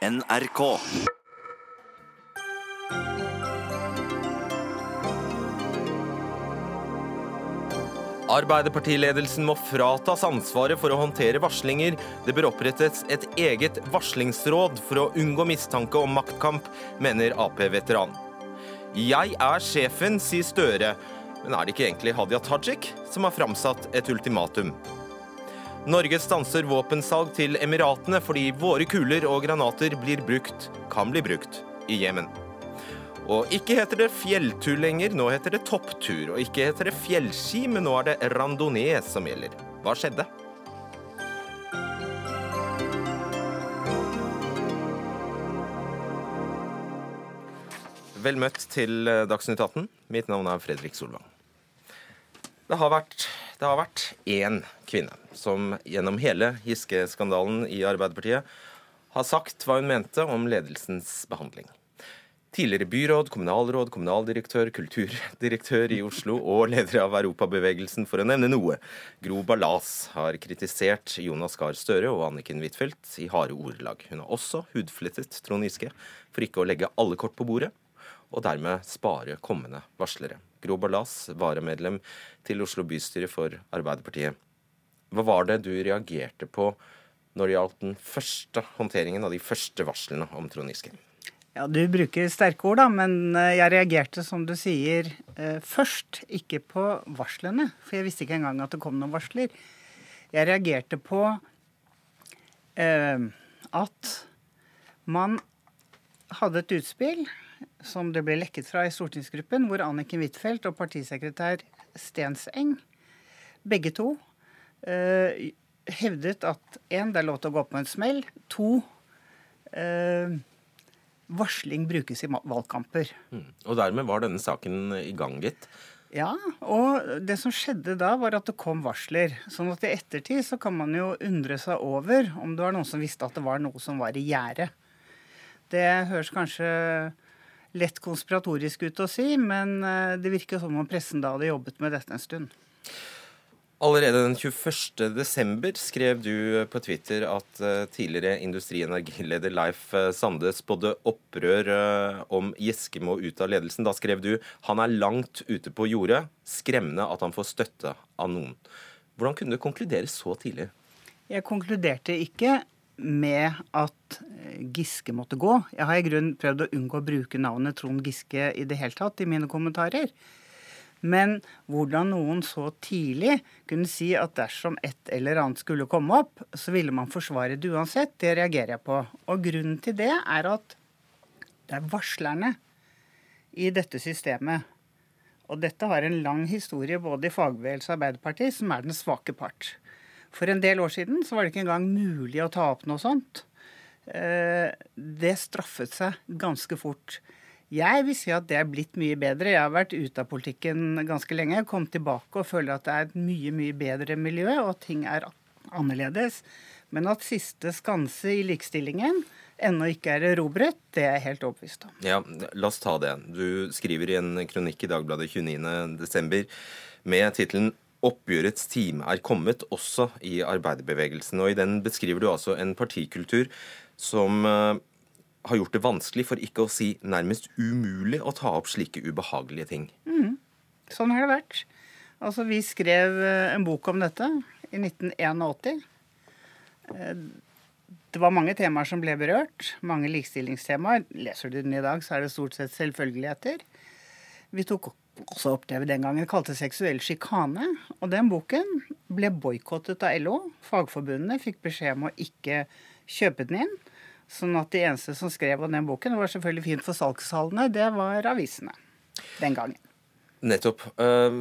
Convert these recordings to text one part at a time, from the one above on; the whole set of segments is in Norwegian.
NRK. Arbeiderpartiledelsen må fratas ansvaret for å håndtere varslinger. Det bør opprettes et eget varslingsråd for å unngå mistanke om maktkamp, mener Ap-veteran. Jeg er sjefen, sier Støre. Men er det ikke egentlig Hadia Tajik som har framsatt et ultimatum? Norge stanser våpensalg til Emiratene fordi våre kuler og granater blir brukt, kan bli brukt, i Jemen. Og ikke heter det fjelltur lenger, nå heter det topptur. Og ikke heter det fjellski, men nå er det randonee som gjelder. Hva skjedde? Vel møtt til Dagsnytt 18. Mitt navn er Fredrik Solvang. Det har vært det har vært én kvinne som gjennom hele Giske-skandalen i Arbeiderpartiet har sagt hva hun mente om ledelsens behandling. Tidligere byråd, kommunalråd, kommunaldirektør, kulturdirektør i Oslo og leder av Europabevegelsen, for å nevne noe. Gro Ballas har kritisert Jonas Gahr Støre og Anniken Huitfeldt i harde ordelag. Hun har også hudflettet Trond Giske for ikke å legge alle kort på bordet, og dermed spare kommende varslere. Gro Ballas, varamedlem til Oslo bystyre for Arbeiderpartiet. Hva var det du reagerte på når det gjaldt den første håndteringen av de første varslene om Trond Giske? Ja, Du bruker sterke ord, da, men eh, jeg reagerte, som du sier, eh, først. Ikke på varslene, for jeg visste ikke engang at det kom noen varsler. Jeg reagerte på eh, at man hadde et utspill som det ble lekket fra i stortingsgruppen, hvor Anniken Huitfeldt og partisekretær Stenseng, begge to, eh, hevdet at én, det er lov til å gå på en smell. To, eh, varsling brukes i valgkamper. Mm. Og dermed var denne saken i gang, gitt? Ja, og det som skjedde da, var at det kom varsler. Sånn at i ettertid så kan man jo undre seg over om det var noen som visste at det var noe som var i gjære. Det høres kanskje lett konspiratorisk ut å si, men eh, det virker som om pressen da hadde jobbet med dette en stund. Allerede den 21.12. skrev du på Twitter at uh, tidligere Industri- og energileder Leif Sande spådde opprør om Giske må ut av ledelsen. Da skrev du han er langt ute på jordet. Skremmende at han får støtte av noen. Hvordan kunne du konkludere så tidlig? Jeg konkluderte ikke med at Giske måtte gå. Jeg har i grunnen prøvd å unngå å bruke navnet Trond Giske i det hele tatt i mine kommentarer. Men hvordan noen så tidlig kunne si at dersom et eller annet skulle komme opp, så ville man forsvare det uansett, det reagerer jeg på. Og grunnen til det er at det er varslerne i dette systemet. Og dette har en lang historie både i fagbevegelse og Arbeiderpartiet, som er den svake part. For en del år siden så var det ikke engang mulig å ta opp noe sånt. Eh, det straffet seg ganske fort. Jeg vil si at det er blitt mye bedre. Jeg har vært ute av politikken ganske lenge. Kom tilbake og føler at det er et mye, mye bedre miljø, og ting er annerledes. Men at siste skanse i likestillingen ennå ikke er erobret, det er jeg helt overbevist om. Ja, La oss ta det. Du skriver i en kronikk i Dagbladet 29.12. med tittelen 'Oppgjørets time er kommet', også i arbeiderbevegelsen. Og I den beskriver du altså en partikultur som eh, har gjort det vanskelig, for ikke å si nærmest umulig, å ta opp slike ubehagelige ting. Mm. Sånn har det vært. Altså, vi skrev eh, en bok om dette i 1981. Eh, det var mange temaer som ble berørt. Mange likestillingstemaer. Leser du den i dag, så er det stort sett selvfølgeligheter. Vi tok også opplevde den gangen kalte seksuell sjikane. Og den boken ble boikottet av LO. Fagforbundene fikk beskjed om å ikke kjøpe den inn. Sånn at de eneste som skrev om den boken, det var selvfølgelig fint for salgshallene, det var avisene den gangen. Nettopp. Eh,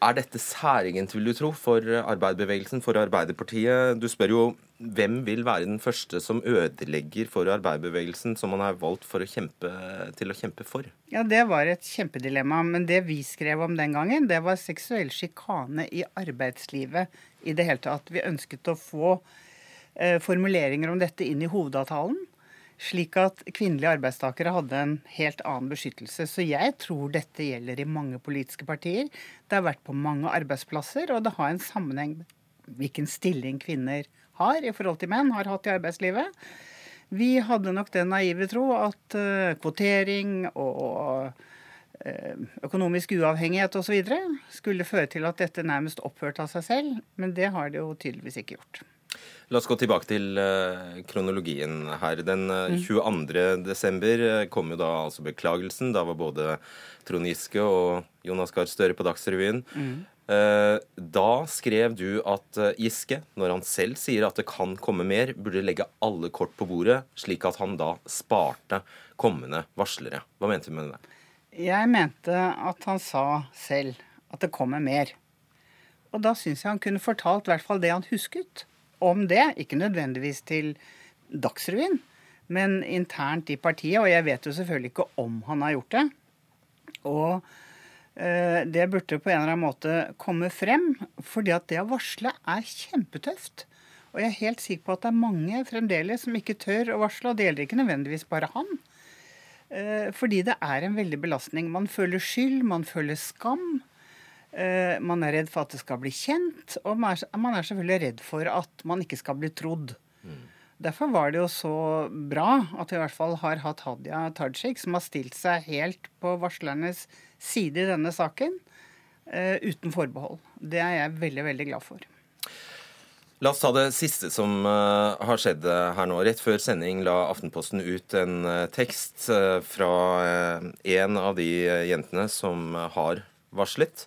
er dette særegent, vil du tro, for arbeiderbevegelsen, for Arbeiderpartiet? Du spør jo hvem vil være den første som ødelegger for arbeiderbevegelsen, som man har valgt å kjempe, til å kjempe for? Ja, det var et kjempedilemma. Men det vi skrev om den gangen, det var seksuell sjikane i arbeidslivet i det hele tatt. Vi ønsket å få Eh, formuleringer om dette inn i hovedavtalen, slik at kvinnelige arbeidstakere hadde en helt annen beskyttelse. Så jeg tror dette gjelder i mange politiske partier. Det har vært på mange arbeidsplasser, og det har en sammenheng med hvilken stilling kvinner har i forhold til menn, har hatt i arbeidslivet. Vi hadde nok den naive tro at uh, kvotering og uh, økonomisk uavhengighet osv. skulle føre til at dette nærmest opphørte av seg selv, men det har det jo tydeligvis ikke gjort. La oss gå tilbake til uh, kronologien her. Den uh, 22. desember uh, kom jo da altså beklagelsen. Da var både Trond Giske og Jonas Gahr Støre på Dagsrevyen. Mm. Da skrev du at Giske, når han selv sier at det kan komme mer, burde legge alle kort på bordet, slik at han da sparte kommende varslere. Hva mente du med det? Jeg mente at han sa selv at det kommer mer. Og da syns jeg han kunne fortalt i hvert fall det han husket om det. Ikke nødvendigvis til Dagsrevyen, men internt i partiet. Og jeg vet jo selvfølgelig ikke om han har gjort det. Og eh, det burde på en eller annen måte komme frem, fordi at det å varsle er kjempetøft. Og jeg er helt sikker på at det er mange fremdeles som ikke tør å varsle, og det gjelder ikke nødvendigvis bare han. Eh, fordi det er en veldig belastning. Man føler skyld, man føler skam. Eh, man er redd for at det skal bli kjent, og man er, selvfølgelig redd for at man ikke skal bli trodd. Mm. Derfor var det jo så bra at vi i hvert fall har hatt Hadia Tajik, som har stilt seg helt på varslernes side i denne saken, uh, uten forbehold. Det er jeg veldig, veldig glad for. La oss ta det siste som uh, har skjedd her nå. Rett før sending la Aftenposten ut en tekst fra en av de jentene som har varslet.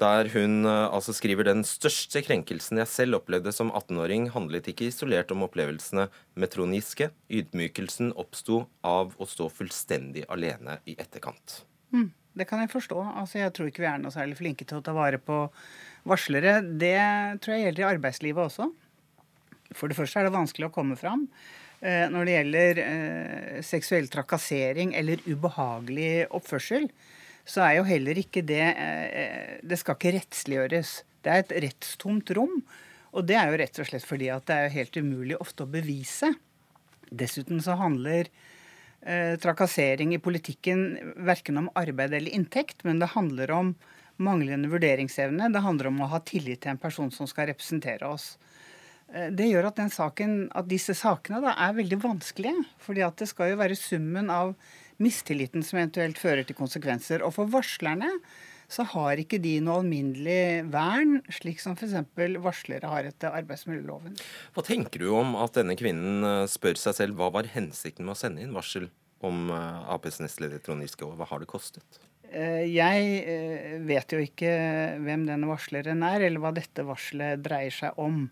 Der hun eh, altså skriver den største krenkelsen jeg selv opplevde som 18-åring, handlet ikke isolert om opplevelsene med Trond Giske. Ydmykelsen oppsto av å stå fullstendig alene i etterkant. Mm, det kan jeg forstå. Altså, jeg tror ikke vi er noe særlig flinke til å ta vare på varslere. Det tror jeg gjelder i arbeidslivet også. For det første er det vanskelig å komme fram. Eh, når det gjelder eh, seksuell trakassering eller ubehagelig oppførsel, så er jo heller ikke det eh, Det skal ikke rettsliggjøres. Det er et rettstomt rom. Og det er jo rett og slett fordi at det er helt umulig ofte å bevise. Dessuten så handler eh, trakassering i politikken verken om arbeid eller inntekt, men det handler om manglende vurderingsevne. Det handler om å ha tillit til en person som skal representere oss. Eh, det gjør at, saken, at disse sakene da, er veldig vanskelige. fordi det skal jo være summen av mistilliten som eventuelt fører til konsekvenser. Og for varslerne så har ikke de noe alminnelig vern, slik som f.eks. varslere har etter arbeidsmiljøloven. Hva tenker du om at denne kvinnen eh, spør seg selv hva var hensikten med å sende inn varsel om eh, Aps nestleder Trond Giske, og hva har det kostet? Eh, jeg vet jo ikke hvem denne varsleren er, eller hva dette varselet dreier seg om.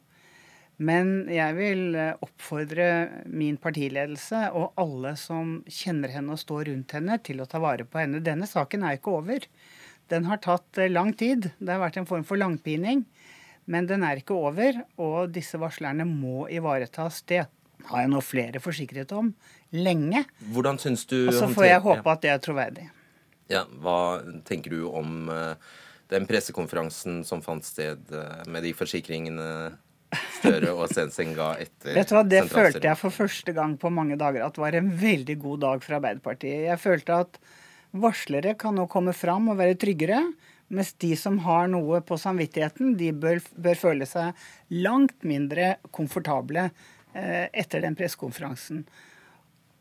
Men jeg vil oppfordre min partiledelse og alle som kjenner henne og står rundt henne, til å ta vare på henne. Denne saken er ikke over. Den har tatt eh, lang tid. Det har vært en form for langpining. Men den er ikke over, og disse varslerne må ivaretas. Det har jeg nå flere forsikret om lenge. Hvordan synes du Og så får jeg håpe at det er troverdig. Ja, Hva tenker du om uh, den pressekonferansen som fant sted uh, med de forsikringene Støre og Sensen ga etter Vet du hva, Det følte jeg for første gang på mange dager at det var en veldig god dag for Arbeiderpartiet. Jeg følte at varslere kan nå komme fram og være tryggere. Mens de som har noe på samvittigheten, de bør, bør føle seg langt mindre komfortable eh, etter den pressekonferansen.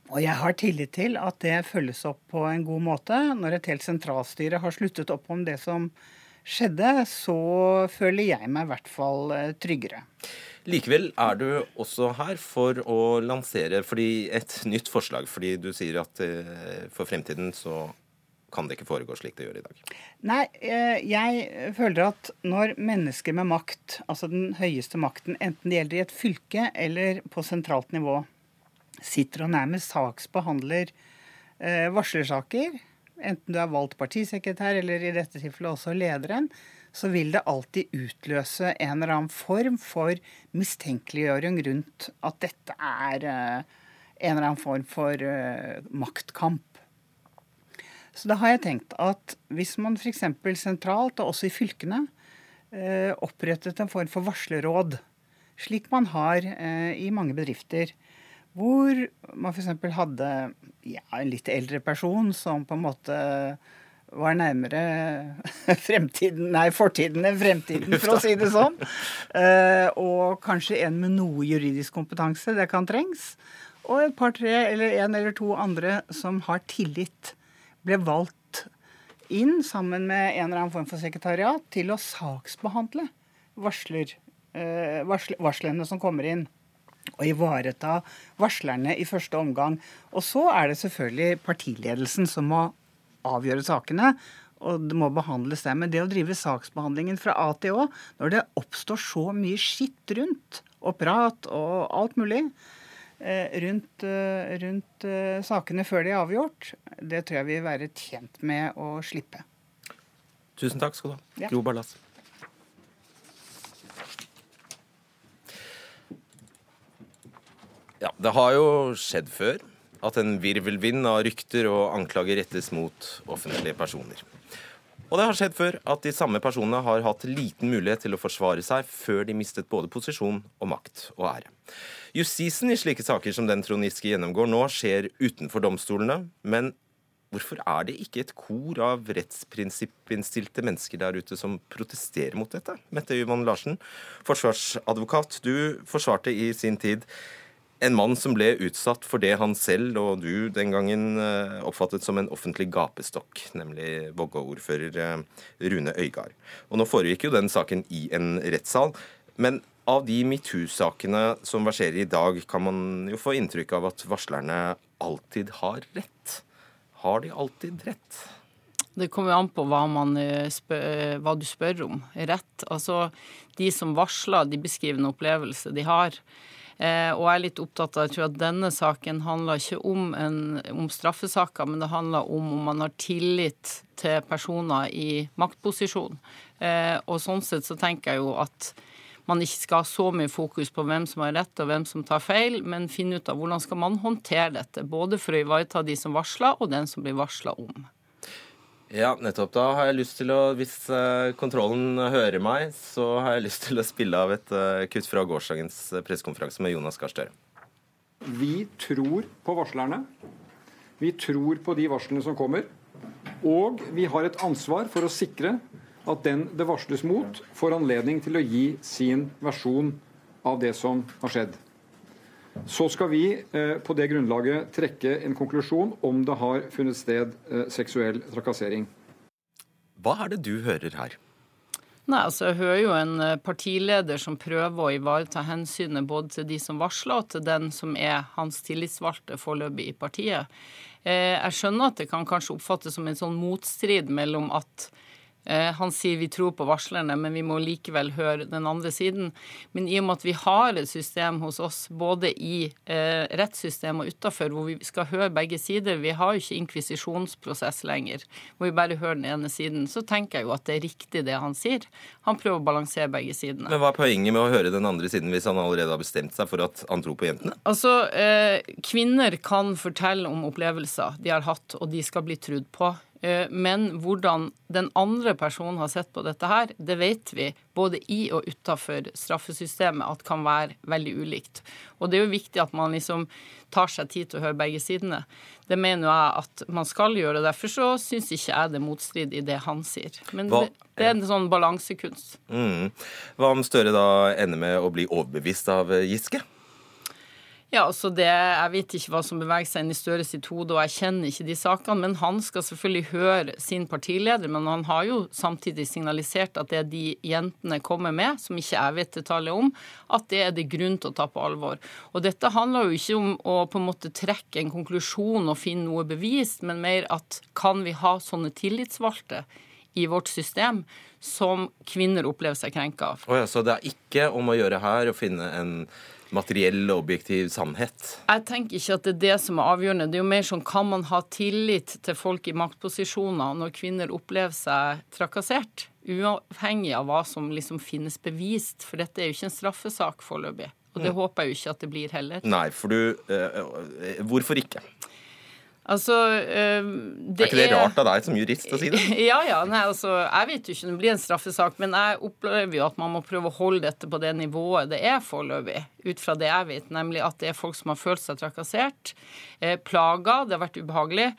Og jeg har tillit til at det følges opp på en god måte når et helt sentralstyre har sluttet opp om det som skjedde, så føler jeg meg i hvert fall eh, tryggere. Likevel er du også her for å lansere et nytt forslag, fordi du sier at eh, for fremtiden så kan det ikke foregå slik det gjør i dag? Nei, eh, jeg føler at når mennesker med makt, altså den høyeste makten, enten det gjelder i et fylke eller på sentralt nivå, sitter og nærmest saksbehandler varslersaker, enten du er valgt partisekretær eller i dette tilfellet også lederen, så vil det alltid utløse en eller annen form for mistenkeliggjøring rundt at dette er uh, en eller annen form for uh, maktkamp. Så da har jeg tenkt at hvis man f.eks. sentralt, og også i fylkene, uh, opprettet en form for varslerråd, slik man har i mange bedrifter, hvor man f.eks. hadde ja, en litt eldre person som på en måte var nærmere fremtiden, nei, fortiden enn fremtiden, for å si det sånn. Uh, og kanskje en med noe juridisk kompetanse. Det kan trengs. og et par-tre eller en eller to andre som har tillit, ble valgt inn sammen med en eller annen form for sekretariat til å saksbehandle varsler, eh, varslene som kommer inn. Og ivareta varslerne i første omgang. Og så er det selvfølgelig partiledelsen som må avgjøre sakene. Og det må behandles der. Men det å drive saksbehandlingen fra A til Å, når det oppstår så mye skitt rundt, og prat og alt mulig, Eh, rundt, eh, rundt eh, sakene før de er avgjort, det tror jeg vi vil være tjent med å slippe. Tusen takk skal du ha. Ja. Gro Barlas. Ja, det har jo skjedd før at en virvelvind av rykter og anklager rettes mot offentlige personer. Og det har skjedd før at de samme personene har hatt liten mulighet til å forsvare seg før de mistet både posisjon og makt og ære. Justisen i slike saker som den Trond Giske gjennomgår nå, skjer utenfor domstolene. Men hvorfor er det ikke et kor av rettsprinsippinstilte mennesker der ute som protesterer mot dette? Mette Yvonne Larsen, forsvarsadvokat. Du forsvarte i sin tid en mann som ble utsatt for det han selv og du den gangen eh, oppfattet som en offentlig gapestokk, nemlig Vågå-ordfører eh, Rune Øygard. Og Nå foregikk jo den saken i en rettssal. Men av de metoo-sakene som verserer i dag, kan man jo få inntrykk av at varslerne alltid har rett. Har de alltid rett? Det kommer an på hva, man, eh, hva, du spør om. Rett. Altså, de som varsler, de beskriver en opplevelse de har. Eh, og jeg er litt opptatt av jeg tror at denne saken handler ikke om, en, om straffesaker, men det handler om om man har tillit til personer i maktposisjon. Eh, og sånn sett så tenker jeg jo at man ikke skal ha så mye fokus på hvem som har rett og hvem som tar feil, men finne ut av hvordan skal man håndtere dette. Både for å ivareta de som varsler, og den som blir varsla om. Ja, nettopp. Da har jeg lyst til å, hvis uh, kontrollen hører meg, så har jeg lyst til å spille av et uh, kutt fra gårsdagens uh, pressekonferanse med Jonas Gahr Støre. Vi tror på varslerne. Vi tror på de varslene som kommer. Og vi har et ansvar for å sikre at den det varsles mot, får anledning til å gi sin versjon av det som har skjedd. Så skal vi eh, på det grunnlaget trekke en konklusjon om det har funnet sted eh, seksuell trakassering. Hva er det du hører her? Nei, altså Jeg hører jo en eh, partileder som prøver å ivareta hensynet både til de som varsler, og til den som er hans tillitsvalgte foreløpig i partiet. Jeg skjønner at det kan kanskje oppfattes som en sånn motstrid mellom at han sier vi tror på varslerne, men vi må likevel høre den andre siden. Men i og med at vi har et system hos oss, både i eh, rettssystemet og utafor, hvor vi skal høre begge sider Vi har jo ikke inkvisisjonsprosess lenger, hvor vi bare hører den ene siden. Så tenker jeg jo at det er riktig det han sier. Han prøver å balansere begge sidene. Men hva er poenget med å høre den andre siden hvis han allerede har bestemt seg for at han tror på jentene? Altså, eh, kvinner kan fortelle om opplevelser de har hatt, og de skal bli trudd på. Eh, men hvordan den andre personen har sett på dette her, det vet vi både i og utafor straffesystemet at kan være veldig ulikt. Og det er jo viktig at man liksom tar seg tid til å høre begge sidene. Det mener jeg at man skal gjøre. Derfor så syns ikke jeg det er motstrid i det han sier. Men Hva? det er en sånn balansekunst. Mm. Hva om Støre da ender med å bli overbevist av Giske? Ja, altså det, Jeg vet ikke hva som beveger seg inn i Støre sitt hode, og jeg kjenner ikke de sakene. Men han skal selvfølgelig høre sin partileder. Men han har jo samtidig signalisert at det de jentene kommer med, som ikke jeg vet detaljer om, at det er det grunn til å ta på alvor. Og dette handler jo ikke om å på en måte trekke en konklusjon og finne noe bevist, men mer at kan vi ha sånne tillitsvalgte i vårt system som kvinner opplever seg krenka av. Oh ja, så det er ikke om å gjøre her å finne en materiell og objektiv sannhet? Jeg tenker ikke at det er det som er avgjørende. Det er jo mer sånn kan man ha tillit til folk i maktposisjoner når kvinner opplever seg trakassert? Uavhengig av hva som liksom finnes bevist, for dette er jo ikke en straffesak foreløpig. Og det mm. håper jeg jo ikke at det blir heller. Nei, for du øh, Hvorfor ikke? Altså, øh, det er ikke det rart av deg som jurist å si det? Ja, ja. Nei, altså, jeg vet jo ikke om det blir en straffesak, men jeg opplever jo at man må prøve å holde dette på det nivået det er foreløpig, ut fra det jeg vet, nemlig at det er folk som har følt seg trakassert, eh, plaga, det har vært ubehagelig.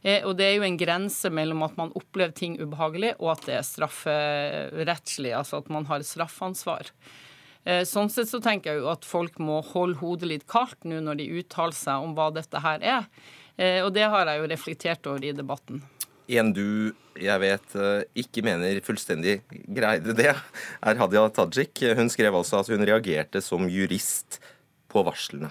Eh, og det er jo en grense mellom at man opplever ting ubehagelig, og at det er strafferettslig, altså at man har straffansvar. Eh, sånn sett så tenker jeg jo at folk må holde hodet litt kaldt nå når de uttaler seg om hva dette her er. Eh, og det har jeg jo reflektert over i debatten. En du jeg vet ikke mener fullstendig greide det, er Hadia Tajik. Hun skrev altså at hun reagerte som jurist på varslene.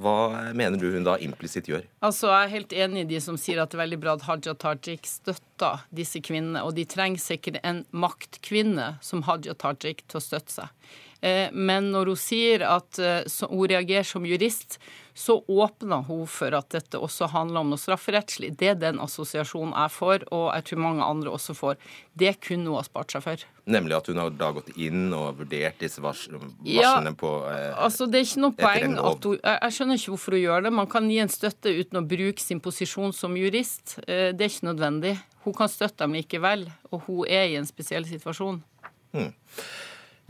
Hva mener du hun da implisitt gjør? Altså, Jeg er helt enig i de som sier at det er veldig bra at Haja Tajik støtter disse kvinnene. Og de trenger sikkert en maktkvinne som Haja Tajik til å støtte seg. Eh, men når hun sier at eh, hun reagerer som jurist, så åpner hun for at dette også handler om noe strafferettslig. Det er den assosiasjonen jeg får, og jeg tror mange andre også får. Det kunne hun ha spart seg for. Nemlig at hun har da gått inn og vurdert disse varslene ja, på eh, altså Det er ikke noe poeng at hun Jeg skjønner ikke hvorfor hun gjør det. Man kan gi en støtte uten å bruke sin posisjon som jurist. Eh, det er ikke nødvendig. Hun kan støtte dem likevel, og hun er i en spesiell situasjon. Hmm.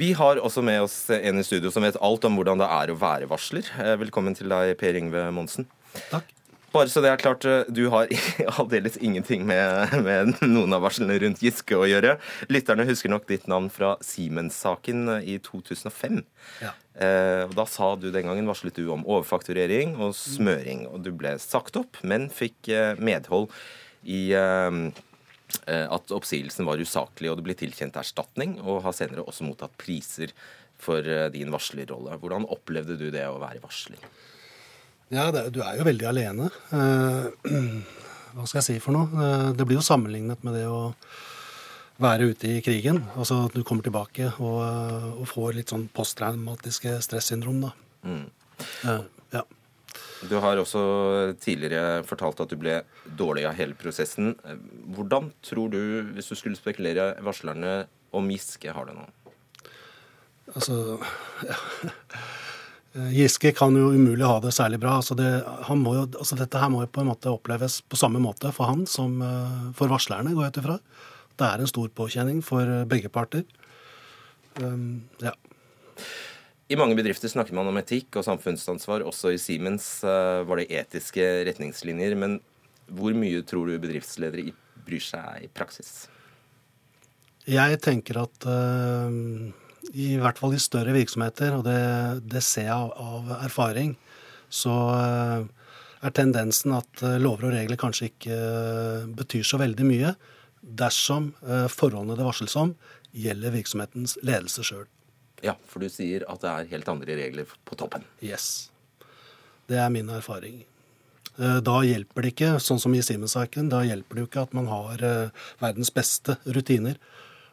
Vi har også med oss en i studio som vet alt om hvordan det er å være varsler. Eh, velkommen til deg, Per Ingve Monsen. Takk. Bare så det er klart, eh, du har aldeles ingenting med, med, noen av varslene rundt Giske å gjøre. Lytterne husker nok ditt navn fra Siemens-saken eh, i 2005. Ja. Eh, og da sa du den gangen varslet du om overfakturering og smøring. Og du ble sagt opp, men fikk medhold i Eh, at oppsigelsen var usaklig, og det ble tilkjent erstatning, og har senere også mottatt priser for eh, din varslerrolle. Hvordan opplevde du det å være varsler? Ja, det, Du er jo veldig alene. Eh, hva skal jeg si for noe? Eh, det blir jo sammenlignet med det å være ute i krigen. Altså at du kommer tilbake og, og får litt sånn posttraumatiske stressyndrom, da. Mm. Eh, ja. Du har også tidligere fortalt at du ble dårlig av hele prosessen. Hvordan tror du, hvis du skulle spekulere, varslerne om Giske har det nå? Altså ja. Giske kan jo umulig ha det særlig bra. Altså, det, jo, altså dette her må jo på en måte oppleves på samme måte for han som eh, for varslerne, går jeg ut ifra. Det er en stor påkjenning for begge parter. Um, ja. I mange bedrifter snakker man om etikk og samfunnsansvar. Også i Siemens uh, var det etiske retningslinjer. Men hvor mye tror du bedriftsledere bryr seg i praksis? Jeg tenker at uh, i hvert fall i større virksomheter, og det, det ser jeg av, erfaring, så uh, er tendensen at lover og regler kanskje ikke betyr så veldig mye dersom forholdene det varsles om, gjelder virksomhetens ledelse sjøl. Ja, for du sier at det er helt andre regler på toppen. Yes. Det er min erfaring. Eh, da hjelper det ikke, sånn som i Siemens-saken, da hjelper det jo ikke at man har eh, verdens beste rutiner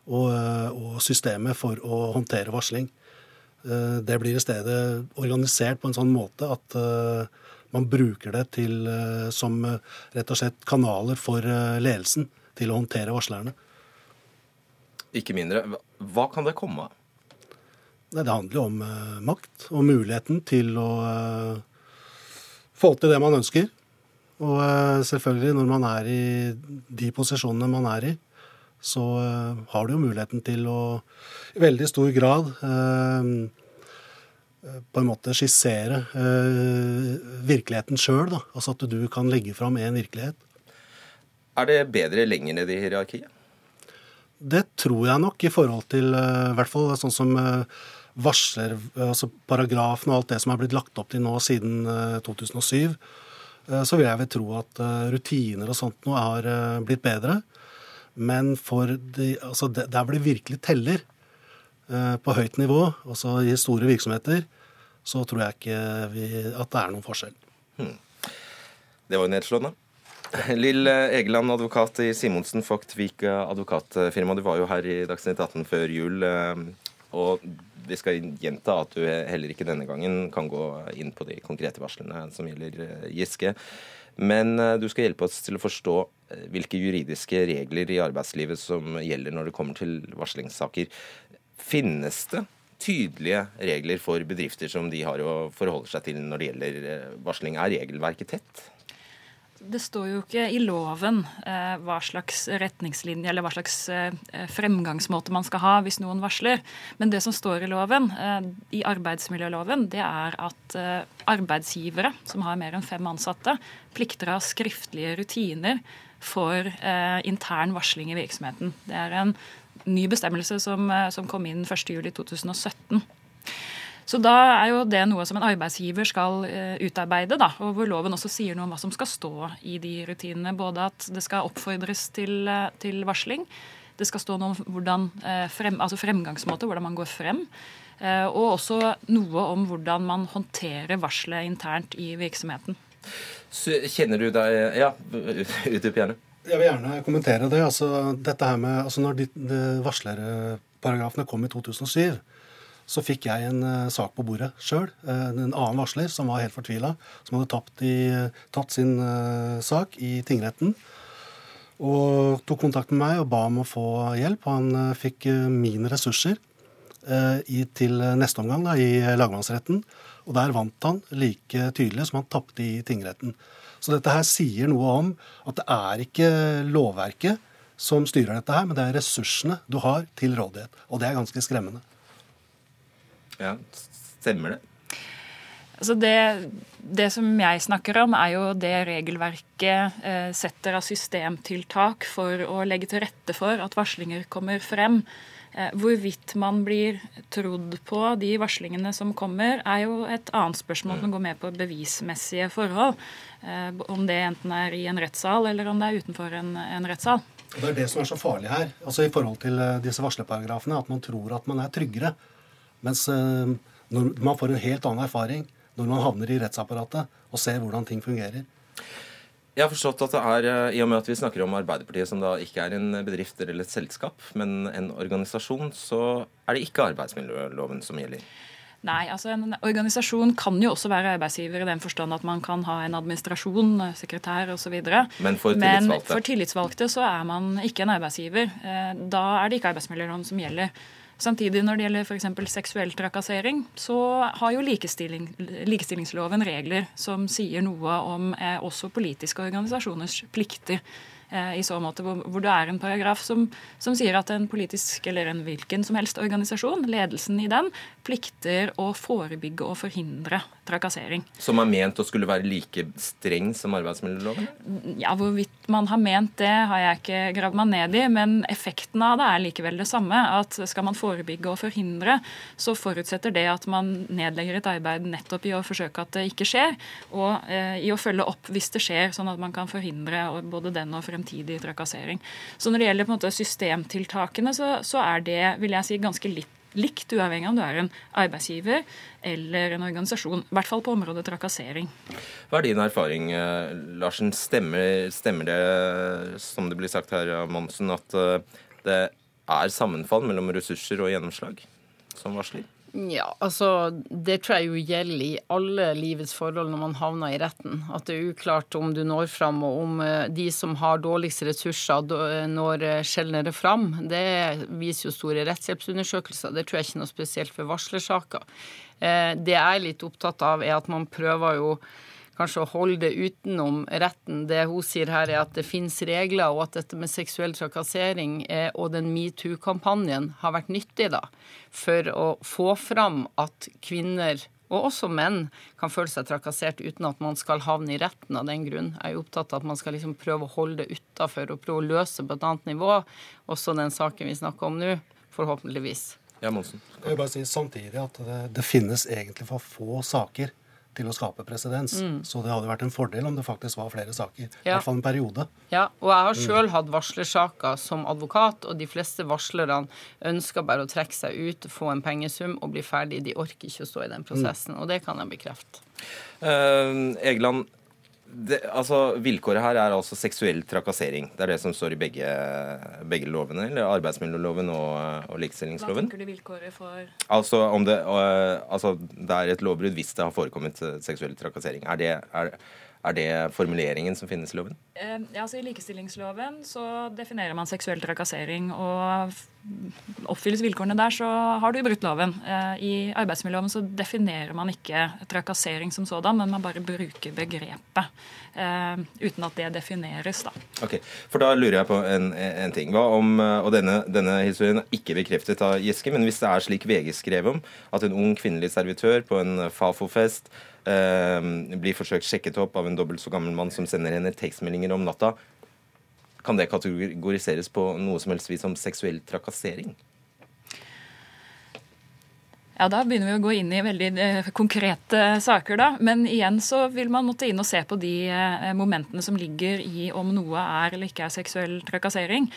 og, eh, og systemer for å håndtere varsling. Det blir i stedet organisert på en sånn måte at man bruker det til, som rett og slett kanaler for ledelsen til å håndtere varslerne. Ikke mindre. Hva kan det komme av? Det handler jo om uh, makt og muligheten til å uh, få til det man ønsker. Og uh, selvfølgelig, når man er i de posisjonene man er i, så har du jo muligheten til å i veldig stor grad på en måte skissere virkeligheten sjøl. Altså at du kan legge fram en virkelighet. Er det bedre lenger ned i hierarkiet? Det tror jeg nok, i forhold til i hvert fall sånn som varsler, altså paragrafen og alt det som er blitt lagt opp til nå siden 2007, eh, eh, så vil jeg vel tro at eh, rutiner og sånt nå har blitt bedre. Men for de, altså der hvor det virkelig teller, på høyt nivå, altså i store virksomheter, så tror jeg ikke vi, at det er noen forskjell. Hmm. Det var jo nedslående. Lill Egeland, advokat i Simonsen Vogt Vik advokatfirma. Du var jo her i Dagsnytt 18 før jul. Og vi skal gjenta at du heller ikke denne gangen kan gå inn på de konkrete varslene som gjelder eh, Giske. Men eh, du skal hjelpe oss til å forstå eh, hvilke juridiske regler i arbeidslivet som gjelder når det kommer til varslingssaker. Finnes det tydelige regler for bedrifter som de har å forholde seg til når det gjelder varsling? Er regelverket tett? Det står jo ikke i loven eh, hva slags retningslinje eller hva slags eh, fremgangsmåte man skal ha hvis noen varsler. Men det som står i loven, eh, i arbeidsmiljøloven, det er at eh, arbeidsgivere som har mer enn fem ansatte, plikter å ha skriftlige rutiner for eh, intern varsling i virksomheten. Det er en ny bestemmelse som, eh, som kom inn 1.7.2017. Så da er jo det noe som en arbeidsgiver skal uh, utarbeide, da, og hvor loven også sier noe om hva som skal stå i de rutinene. Både at det skal oppfordres til, uh, til varsling, det skal stå noe om hvordan, uh, frem, altså fremgangsmåte, hvordan man går frem. Og også noe om hvordan man håndterer varselet internt i virksomheten. Så kjenner du deg Ja, utdyp gjerne. Jeg vil gjerne kommentere det. Altså, dette her med, altså når de, de varslerparagrafene kom i 2007, så fikk jeg en uh, sak på bordet sjøl. Uh, eh, en annen varsler som var helt fortvila, som hadde i, tatt sin uh, sak i tingretten. Og tok kontakt med meg og ba om å få hjelp. Han fikk mine ressurser i, til neste omgang da, i lagmannsretten. Og der vant han like tydelig som han tapte i tingretten. Så dette her sier noe om at det er ikke lovverket som styrer dette her, men det er ressursene du har til rådighet. Og det er ganske skremmende. Ja, Stemmer det? Altså det, det, som jeg snakker om, er jo det regelverket eh, setter av systemtiltak for å legge til rette for at varslinger kommer frem. Eh, hvorvidt man blir trodd på de varslingene som kommer, er jo et annet spørsmål som går med på bevismessige forhold. Eh, om det enten er i en rettssal eller om det er utenfor en, en rettssal. Det er det som er så farlig her, altså i forhold til eh, disse varslerparagrafene, at man tror at man er tryggere. Mens eh, når man får en helt annen erfaring når man havner i rettsapparatet og ser hvordan ting fungerer. Jeg har forstått at det er, eh, I og med at vi snakker om Arbeiderpartiet, som da ikke er en bedrift eller et selskap, men en organisasjon, så er det ikke arbeidsmiljøloven som gjelder? Nei, altså en organisasjon kan jo også være arbeidsgiver i den forstand at man kan ha en administrasjon, sekretær osv. Men for? Men for tillitsvalgte så er man ikke en arbeidsgiver. Eh, da er det ikke arbeidsmiljøloven som gjelder. Samtidig når det gjelder f.eks. seksuell trakassering, så har jo likestilling, likestillingsloven regler som sier noe om eh, også politiske organisasjoners plikter Eh, i så måte, hvor, det er en paragraf som, som, sier at en politisk eller en hvilken som helst organisasjon, ledelsen i den, plikter å forebygge og forhindre trakassering. Som er ment å skulle være like streng som arbeidsmiljøloven? Ja, Hvorvidt man har ment det, har jeg ikke gravd meg ned i, men effekten av det er likevel det samme. At skal man forebygge og forhindre, så forutsetter det at man nedlegger et arbeid nettopp i å forsøke at det ikke skjer, og eh, i å følge opp hvis det skjer, sånn at man kan forhindre både den og fremtidig trakassering. Så når det gjelder på en måte systemtiltakene, så, så er det vil jeg si, ganske litt likt, uavhengig av om du er en arbeidsgiver eller en organisasjon. I hvert fall på området trakassering. Hva er din erfaring, eh, Larsen? Stemmer, stemmer det, som det blir sagt her av Monsen, at eh, det er sammenfall mellom ressurser og gjennomslag som varsler? Ja, altså det tror jeg jo gjelder i alle livets forhold når man havner i retten. At det er uklart om du når fram, og om eh, de som har dårligst ressurser, eh, når eh, sjeldnere fram. Det viser jo store rettshjelpsundersøkelser. Det tror jeg ikke er noe spesielt for varslersaker. Det jeg er litt opptatt av, er at man prøver jo kanskje å holde det utenom retten. Det hun sier her, er at det finnes regler, og at dette med seksuell trakassering og den metoo-kampanjen har vært nyttig da, for å få fram at kvinner og også menn kan føle seg trakassert uten at man skal havne i retten av den grunn. Jeg er opptatt av at man skal liksom prøve å holde det utafor og prøve å løse på et annet nivå. Også den saken vi snakker om nå, forhåpentligvis. Ja, Monsen. Jeg vil bare si samtidig at det, det finnes egentlig for få saker til å skape presedens. Mm. Så det hadde vært en fordel om det faktisk var flere saker. Ja. I hvert fall en periode. Ja, og jeg har sjøl mm. hatt varslersaker som advokat, og de fleste varslerne ønsker bare å trekke seg ut, få en pengesum og bli ferdig. De orker ikke å stå i den prosessen, mm. og det kan jeg bekrefte. Uh, Egeland, det, altså, Vilkåret her er altså seksuell trakassering. Det er det som står i begge, begge lovene. eller Arbeidsmiljøloven og, og likestillingsloven. Hva tenker du vilkåret for? Altså, om det, uh, altså, det er et lovbrudd hvis det har forekommet seksuell trakassering. Er det, er, er det formuleringen som finnes i loven? Eh, ja, altså I likestillingsloven så definerer man seksuell trakassering. og Oppfylles vilkårene der, så har du brutt loven. Eh, I arbeidsmiljøloven så definerer man ikke trakassering som sådan, men man bare bruker begrepet. Eh, uten at det defineres, da. Ok, For da lurer jeg på en, en ting. Hva om, og denne, denne historien er ikke bekreftet av Giske, men hvis det er slik VG skrev om, at en ung kvinnelig servitør på en Fafo-fest blir forsøkt sjekket opp av en dobbelt så gammel mann som sender henne tekstmeldinger om natta. Kan det kategoriseres på noe som helst vis som seksuell trakassering? Ja, Da begynner vi å gå inn i veldig eh, konkrete saker, da. Men igjen så vil man måtte inn og se på de eh, momentene som ligger i om noe er eller ikke er seksuell trakassering.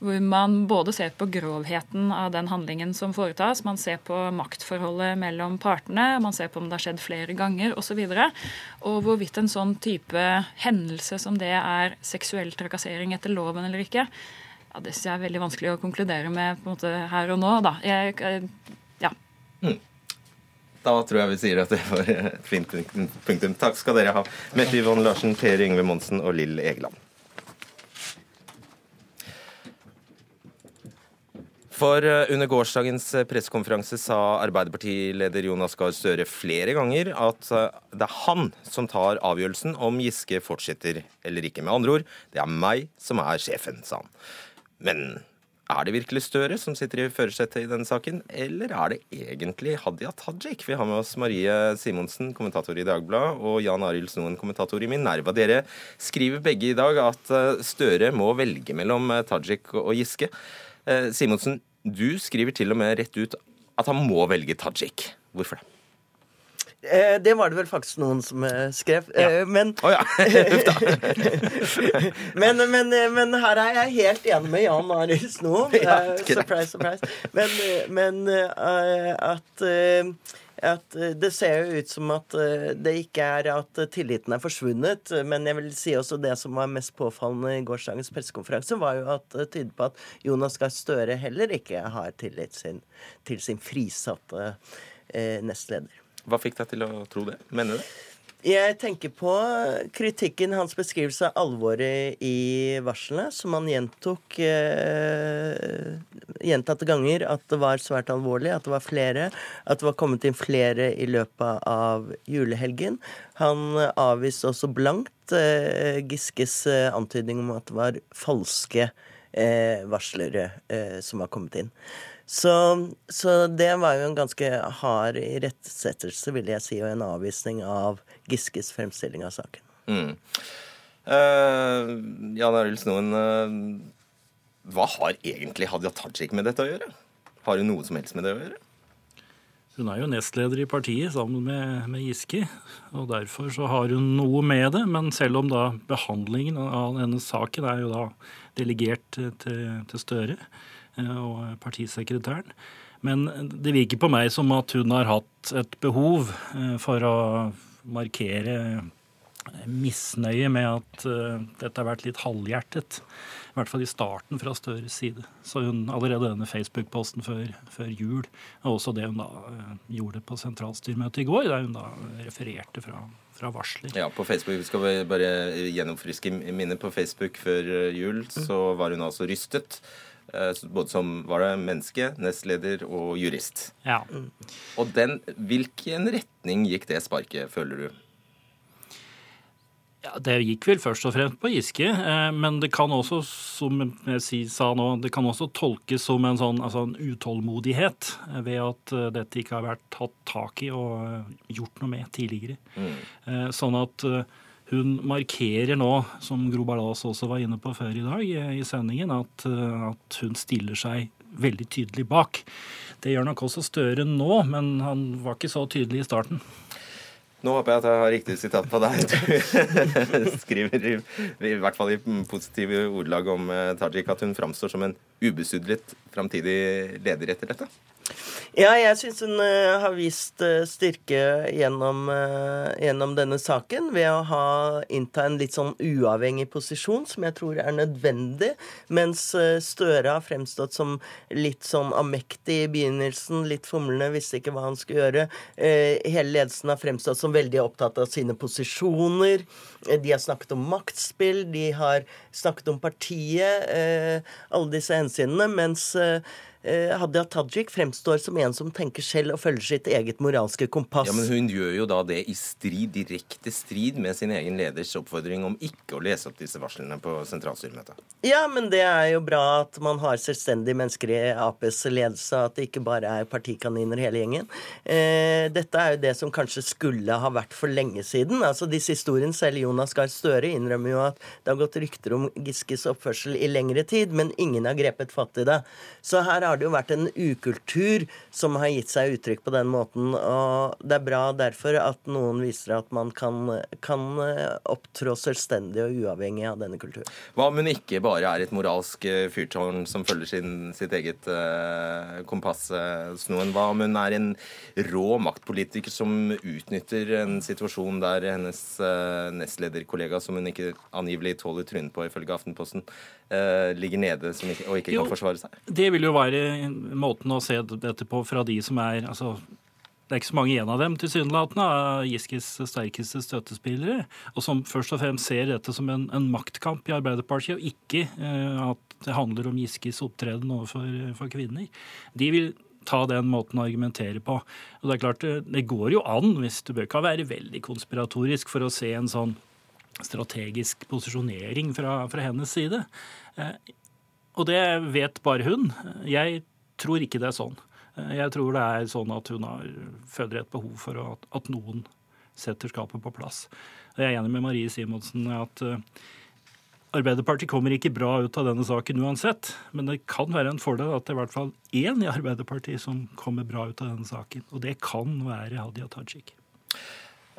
Hvor man både ser på grovheten av den handlingen som foretas, man ser på maktforholdet mellom partene, man ser på om det har skjedd flere ganger osv. Og, så og hvorvidt en sånn type hendelse som det er seksuell trakassering etter loven eller ikke. Ja, Det syns jeg er veldig vanskelig å konkludere med på en måte her og nå. da. Jeg, ja. Mm. Da tror jeg vi sier at det var et fint punktum. Takk skal dere ha. Mette Yvonne Larsen, Per Yngve Monsen og Lill Egeland. For eh, under gårsdagens eh, pressekonferanse sa Arbeiderpartileder Jonas Gahr Støre flere ganger at eh, det er han som tar avgjørelsen om Giske fortsetter eller ikke. Med andre ord, det er meg som er sjefen, sa han. Men er det virkelig Støre som sitter i førersetet i denne saken, eller er det egentlig Hadia Tajik? Vi har med oss Marie Simonsen, kommentator i Dagbladet, og Jan Arild Snoen, kommentator i Minerva. Dere skriver begge i dag at Støre må velge mellom Tajik og Giske. Simonsen, du skriver til og med rett ut at han må velge Tajik. Hvorfor det? Eh, det var det vel faktisk noen som eh, skrev. Ja. Eh, men, oh, ja. men, men, men, her er jeg helt enig med Jan Marius nå. Ja, surprise, surprise. Men, at at eh, det ser jo ut som at eh, det ikke er at tilliten er forsvunnet. Men jeg vil si også det som var mest påfallende i gårsdagens pressekonferanse, var jo at det tyder på at Jonas Gahr Støre heller ikke har tillit sin, til sin frisatte eh, nestleder. Hva fikk deg til å tro det? Mener du det? Jeg tenker på kritikken, hans beskrivelse av alvoret i varslene, som han gjentok eh, gjentatte ganger at det var svært alvorlig, at det var flere, at det var kommet inn flere i løpet av julehelgen. Han avviste også blankt eh, Giskes eh, antydning om at det var falske eh, varslere eh, som var kommet inn. Så, så, det var jo en ganske hard irettesettelse, vil jeg si, og en avvisning av Giskes fremstilling av saken. Mm. Uh, Jan Arild Snoen, uh, hva har egentlig Hadia Tajik med dette å gjøre? Har hun noe som helst med det å gjøre? Hun er jo nestleder i partiet sammen med, med, Giske, og derfor så har hun noe med det. Men selv om da behandlingen av denne saken er jo da delegert til, til Støre, og partisekretæren. Men det virker på meg som at hun har hatt et behov eh, for å markere misnøye med at dette har vært litt halvhjertet. I hvert fall i starten fra Støres side. Så hun allerede denne Facebook-posten før, før, jul, og også det hun da gjorde på sentralstyremøtet i går, der hun da refererte fra, varsler. Ja, på Facebook, vi skal bare gjennomfriske minnet på Facebook før jul, så var hun altså rystet Eh, både som var det menneske, nestleder og jurist. Ja. Og den, hvilken retning gikk det sparket, føler du? Ja, Det gikk vel først og fremst på Giske, eh, men det kan også, som jeg sa nå, det kan også tolkes som en sånn altså en utålmodighet ved at eh, dette ikke har vært tatt tak i og gjort noe med tidligere. Mm. Sånn at hun markerer nå, som Gro Balas også var inne på før i dag i sendingen, at, at, hun stiller seg veldig tydelig bak. Det gjør nok også Støre nå, men han var ikke så tydelig i starten. Nå håper jeg at jeg har riktig sitat på deg. Du skriver i, i, hvert fall i positive ordelag om eh, Tajik at hun framstår som en ubesudlet framtidig leder etter dette. Ja, jeg syns hun uh, har vist uh, styrke gjennom, uh, gjennom, denne saken ved å ha innta en litt sånn uavhengig posisjon, som jeg tror er nødvendig, mens Støre har fremstått som litt sånn amektig i begynnelsen, litt fomlende, visste ikke hva han skulle gjøre. hele ledelsen har fremstått som veldig opptatt av sine posisjoner. De har snakket om maktspill, de har snakket om partiet, alle disse hensynene, mens Eh, Hadia Tajik fremstår som en som tenker selv og følger sitt eget moralske kompass. Ja, Men hun gjør jo da det i strid, direkte strid med sin egen leders oppfordring om ikke å lese opp disse varslene på sentralstyremøtet. Ja, men det er jo bra at man har selvstendige mennesker i Aps ledelse, at det ikke bare er partikaniner hele gjengen. Eh, dette er jo det som kanskje skulle ha vært for lenge siden. Altså Disse historiene, selv Jonas Gahr Støre innrømmer jo at det har gått rykter om Giskes oppførsel i lengre tid, men ingen har grepet fatt i det. Så her har det jo vært en ukultur som har gitt seg uttrykk på den måten. Og det er bra derfor at noen viser at man kan, kan eh, opptrå selvstendig og uavhengig av denne kulturen. Hva om hun ikke bare er et moralsk eh, fyrtårn som følger sin, sitt eget uh, kompass, Snoen? Hva om hun er en rå maktpolitiker som utnytter en situasjon der hennes uh, nestlederkollega, som hun ikke angivelig tåler trynet på ifølge Aftenposten, uh, ligger nede ikke, og ikke jo, kan forsvare seg? Det vil jo være måten å se dette på fra de som er altså, det er ikke så mange igjen av dem, tilsynelatende, av Giskes sterkeste støttespillere, og som først og fremst ser dette som en, en maktkamp i Arbeiderpartiet, og ikke uh, at det handler om Giskes opptreden overfor kvinner. De vil ta den måten å argumentere på. Og Det er klart, det går jo an, hvis du bør ikke være veldig konspiratorisk for å se en sånn strategisk posisjonering fra, fra hennes side. Eh, og det vet bare hun. Jeg tror ikke det er sånn. Jeg tror det er sånn at hun har, føler et behov for at, at, noen setter skapet på plass. Jeg er enig med Marie Simonsen at uh, Arbeiderpartiet kommer ikke bra ut av denne saken uansett. Men det kan være en fordel at det er i hvert fall én i Arbeiderpartiet som kommer bra ut av denne saken. Og det kan være Hadia Tajik.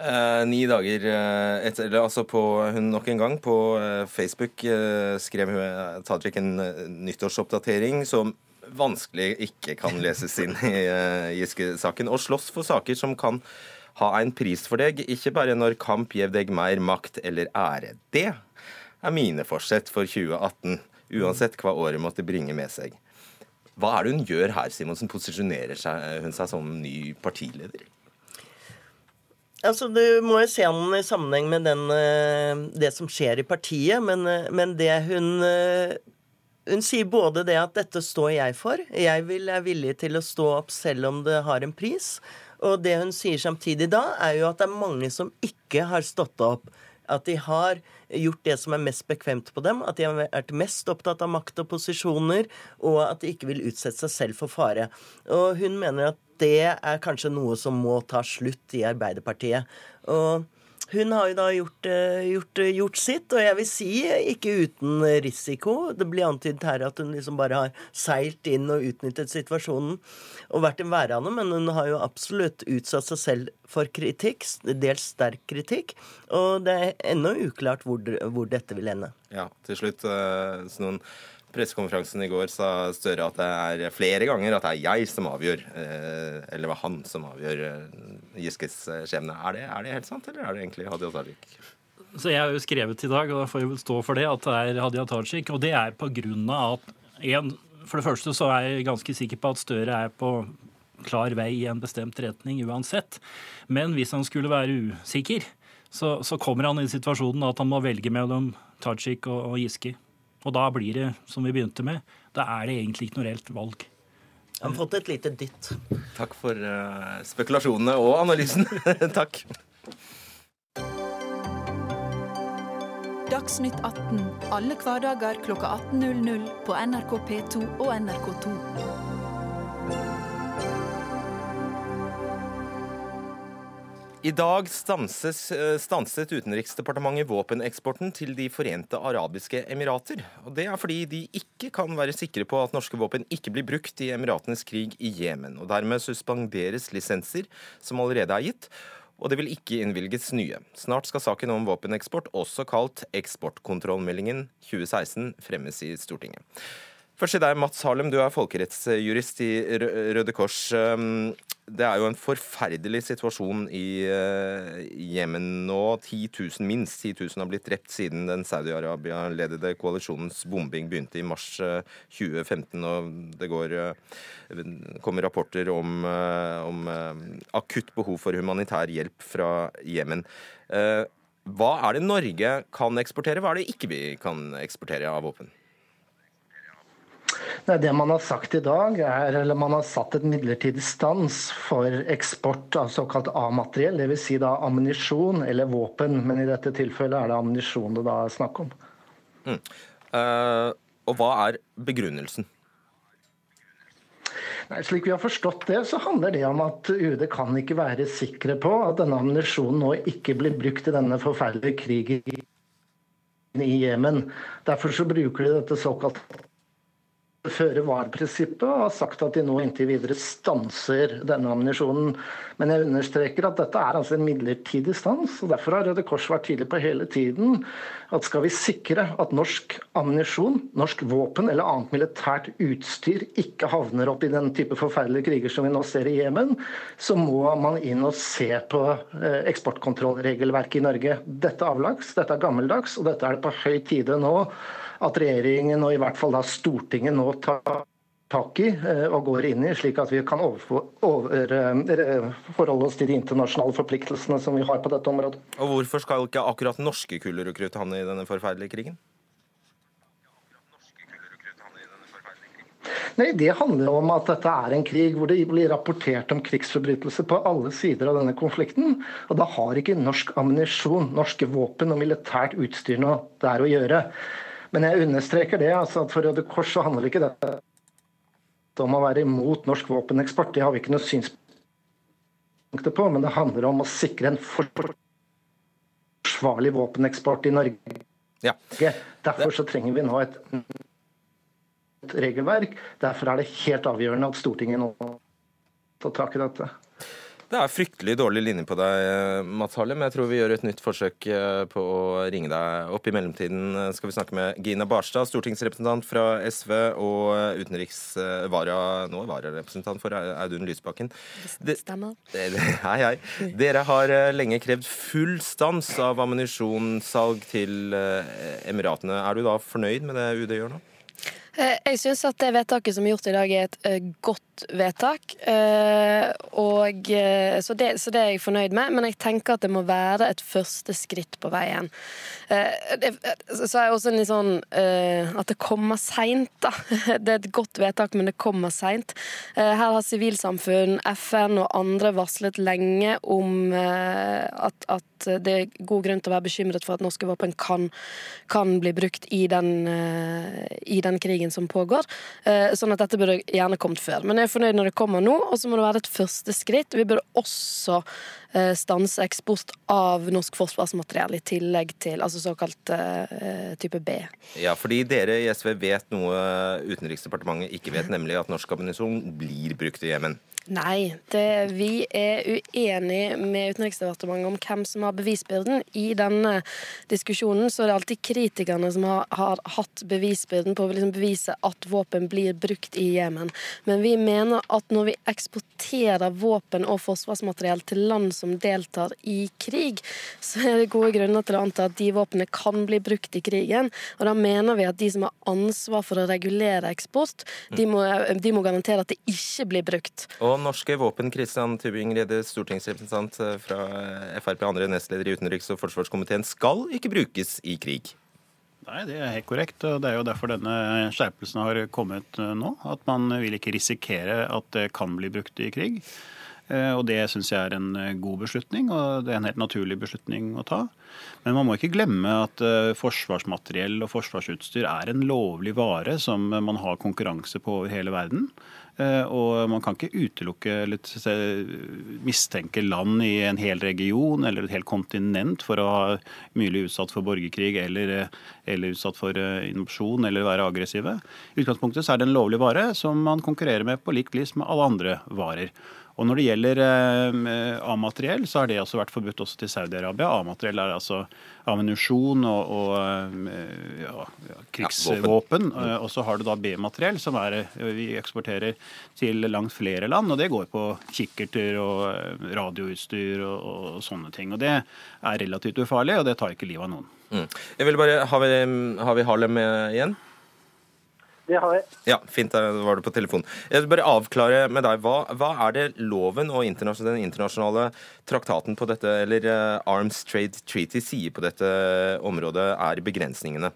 Eh, ni dager etter, etter, altså på hun nok en gang på eh, Facebook eh, skrev hun eh, Tajik en eh, nyttårsoppdatering som vanskelig ikke kan leses inn i Giske-saken, og slåss for saker som kan ha en pris for deg, ikke bare når kamp gir deg mer makt eller ære. Det er mine forsett for 2018, uansett hva året måtte bringe med seg. Hva er det hun gjør her, Simonsen? Posisjonerer hun seg som ny partileder? Altså, Du må jo se den i sammenheng med den, eh, det som skjer i partiet. Men, eh, men det hun eh, Hun sier både det at 'dette står jeg for', jeg vil, er villig til å stå opp selv om det har en pris. Og det hun sier samtidig da, er jo at det er mange som ikke har stått opp. At de har gjort det som er mest bekvemt på dem. At de har vært mest opptatt av makt og posisjoner, og at de ikke vil utsette seg selv for fare. Og hun mener at det er kanskje noe som må ta slutt i Arbeiderpartiet. Og hun har jo da gjort, eh, gjort, gjort, sitt, og jeg vil si ikke uten risiko. Det blir antydet her at hun liksom bare har seilt inn og utnyttet situasjonen og vært en værende, men hun har jo absolutt utsatt seg selv for kritikk, dels sterk kritikk, og det er ennå uklart hvor, hvor dette vil ende. Ja, til slutt, Snoen pressekonferansen i går sa Støre at det er flere ganger at det er jeg som avgjør, eh, eller det var han som avgjør eh, Giskes eh, skjebne. Er det, er det helt sant, eller er det egentlig Hadia Tajik? Så Jeg har jo skrevet i dag, og da får jeg vel stå for det, at det er Hadia Tajik. Og det er på grunn av at en, For det første så er jeg ganske sikker på at Støre er på klar vei i en bestemt retning uansett. Men hvis han skulle være usikker, så, så kommer han i situasjonen at han må velge mellom Tajik og, og Giske. Og da blir det, som vi begynte med, da er det egentlig ikke noe reelt valg. Jeg har fått et lite dytt. Takk for uh, spekulasjonene og analysen. Takk. Dagsnytt 18 alle hverdager klokka 18.00 på NRK P2 og NRK2. I dag stanses, eh, stanset Utenriksdepartementet våpeneksporten til De forente arabiske emirater. Og Det er fordi de ikke kan være sikre på at norske våpen ikke blir brukt i Emiratenes krig i Jemen. Og Dermed suspenderes lisenser som allerede er gitt, og det vil ikke innvilges nye. Snart skal saken om våpeneksport, også kalt eksportkontrollmeldingen 2016, fremmes i Stortinget. Først til deg, Mats Harlem, du er folkerettsjurist i Røde Kors. Det er jo en forferdelig situasjon i uh, Jemen nå. 10 000, minst 10 000 har blitt drept siden den Saudi-Arabia-ledede koalisjonens bombing begynte i mars 2015. Uh, og det går, uh, kommer rapporter om, om akutt behov for humanitær hjelp fra Jemen. Hva er det Norge kan eksportere, hva er det ikke vi kan eksportere av våpen? Nei, Det man har sagt i dag, er eller man har satt et midlertidig stans for eksport av såkalt A-materiell, dvs. Si da ammunisjon eller våpen. Men i dette tilfellet er det ammunisjon det da er snakk om. Mm. Uh, og hva er begrunnelsen? Nei, slik vi har forstått det, så handler det om at UD kan ikke være sikre på at denne ammunisjonen nå ikke blir brukt i denne forferdelige krigen i Jemen. Derfor så bruker de dette såkalte føre var-prinsippet og har sagt at de nå inntil videre stanser denne ammunisjonen. Men jeg understreker at dette er altså en midlertidig stans. og Derfor har Røde Kors vært tydelig på hele tiden at skal vi sikre at norsk ammunisjon, norsk våpen eller annet militært utstyr ikke havner opp i den type forferdelige kriger som vi nå ser i Jemen, så må man inn og se på eh, eksportkontrollregelverket i Norge. Dette er avlags, dette er gammeldags, og dette er det på høy tide nå at regjeringen og i hvert fall da Stortinget nå tar tak i eh, og går inn i, slik at vi kan over, over, eh, forholde oss til de internasjonale forpliktelsene som vi har på dette området. Og Hvorfor skal ikke akkurat norske kullrekrutter havne i denne forferdelige krigen? Nei, Det handler om at dette er en krig hvor det blir rapportert om krigsforbrytelser på alle sider av denne konflikten. Og da har ikke norsk ammunisjon, norske våpen og militært utstyr noe der å gjøre. Men jeg understreker det, altså at for Røde Kors så handler ikke dette om å være imot norsk våpeneksport. Det har vi ikke noe synspunkt på. Men det handler om å sikre en forsvarlig våpeneksport i Norge. Ja. Derfor så trenger vi nå et regelverk. Derfor er det helt avgjørende at Stortinget nå tar tak i dette. Det er fryktelig dårlig linje på deg, Mats Harlem. jeg tror vi gjør et nytt forsøk eh, på å ringe deg opp. I mellomtiden eh, skal vi snakke med Gina Barstad, stortingsrepresentant fra SV og eh, utenriksvara, nå vararepresentant for Audun Lysbakken. Det stemmer. Hei, hei. Dere har lenge krevd full stans av ammunisjonssalg til Emiratene. Er du da fornøyd med det UD gjør nå? Jeg syns at det vedtaket som er gjort i dag, er et godt vedtak. Eh, og, eh, så, det, så, det, er jeg fornøyd med, men jeg tenker at det må være et første skritt på veien. Eh, så er jeg også litt sånn at det kommer seint, da. Det er et godt vedtak, men det kommer seint. Her har sivilsamfunn, FN og andre varslet lenge om at, at det er god grunn til å være bekymret for at norske våpen kan, kan bli brukt i den, i den, krigen som pågår. Sånn at dette burde gjerne kommet før. Men jeg er fornøyd når det kommer nå, og så må det være et første skritt. Vi burde også eh, stanse eksport av norsk forsvarsmateriell i tillegg til altså såkalt uh, type B. Ja, fordi dere i SV vet noe Utenriksdepartementet ikke vet, nemlig at norsk ammunisjon blir brukt i Jemen. Nei, det, vi er uenige med Utenriksdepartementet om hvem som har bevisbyrden. I denne diskusjonen så er det alltid kritikerne som har, har hatt bevisbyrden på å liksom bevise at våpen blir brukt i Jemen. Men vi mener at når vi eksporterer våpen og forsvarsmateriell til land som deltar i krig, så er det gode grunner til å anta at de våpnene kan bli brukt i krigen. Og da mener vi at de som har ansvar for å regulere eksport, de må, de må garantere at det ikke blir brukt. Og norske våpen, Kristian Tybing-Rede, stortingsrepresentant eh, fra Frp, andre nestleder i utenriks- og forsvarskomiteen, skal ikke brukes i krig? Nei, det er helt korrekt. og Det er jo derfor denne skjerpelsen har kommet eh, nå. At man vil ikke risikere at det kan bli brukt i krig. Og Det syns jeg er en god beslutning, og det er en helt naturlig beslutning å ta. Men man må ikke glemme at forsvarsmateriell og forsvarsutstyr er en lovlig vare som man har konkurranse på over hele verden. Eh, og man kan ikke utelukke eller mistenke land i en hel region eller et helt kontinent for å ha mulig utsatt for borgerkrig eller, eller utsatt for eh, invasjon eller være aggressive. I utgangspunktet er det en lovlig vare som man konkurrerer med på likt vis med alle andre varer. Og Når det gjelder eh, A-materiell, så har det også vært forbudt også til Saudi-Arabia. A-materiell er altså ammunisjon og, og eh, ja, krigsvåpen. Ja, og så har du da B-materiell, som er, eh, vi eksporterer til langt flere land. Og det går på kikkerter og eh, radioutstyr og, og sånne ting. Og det er relativt ufarlig, og det tar ikke livet av noen. Mm. Jeg vil bare, Har vi, har vi Harlem igjen? Det har jeg. Ja, Fint, da var du på telefon. Jeg vil bare avklare med deg. Hva, hva er det loven og den internasjonale traktaten på dette, eller uh, Arms Trade Treaty sier på dette området, er begrensningene?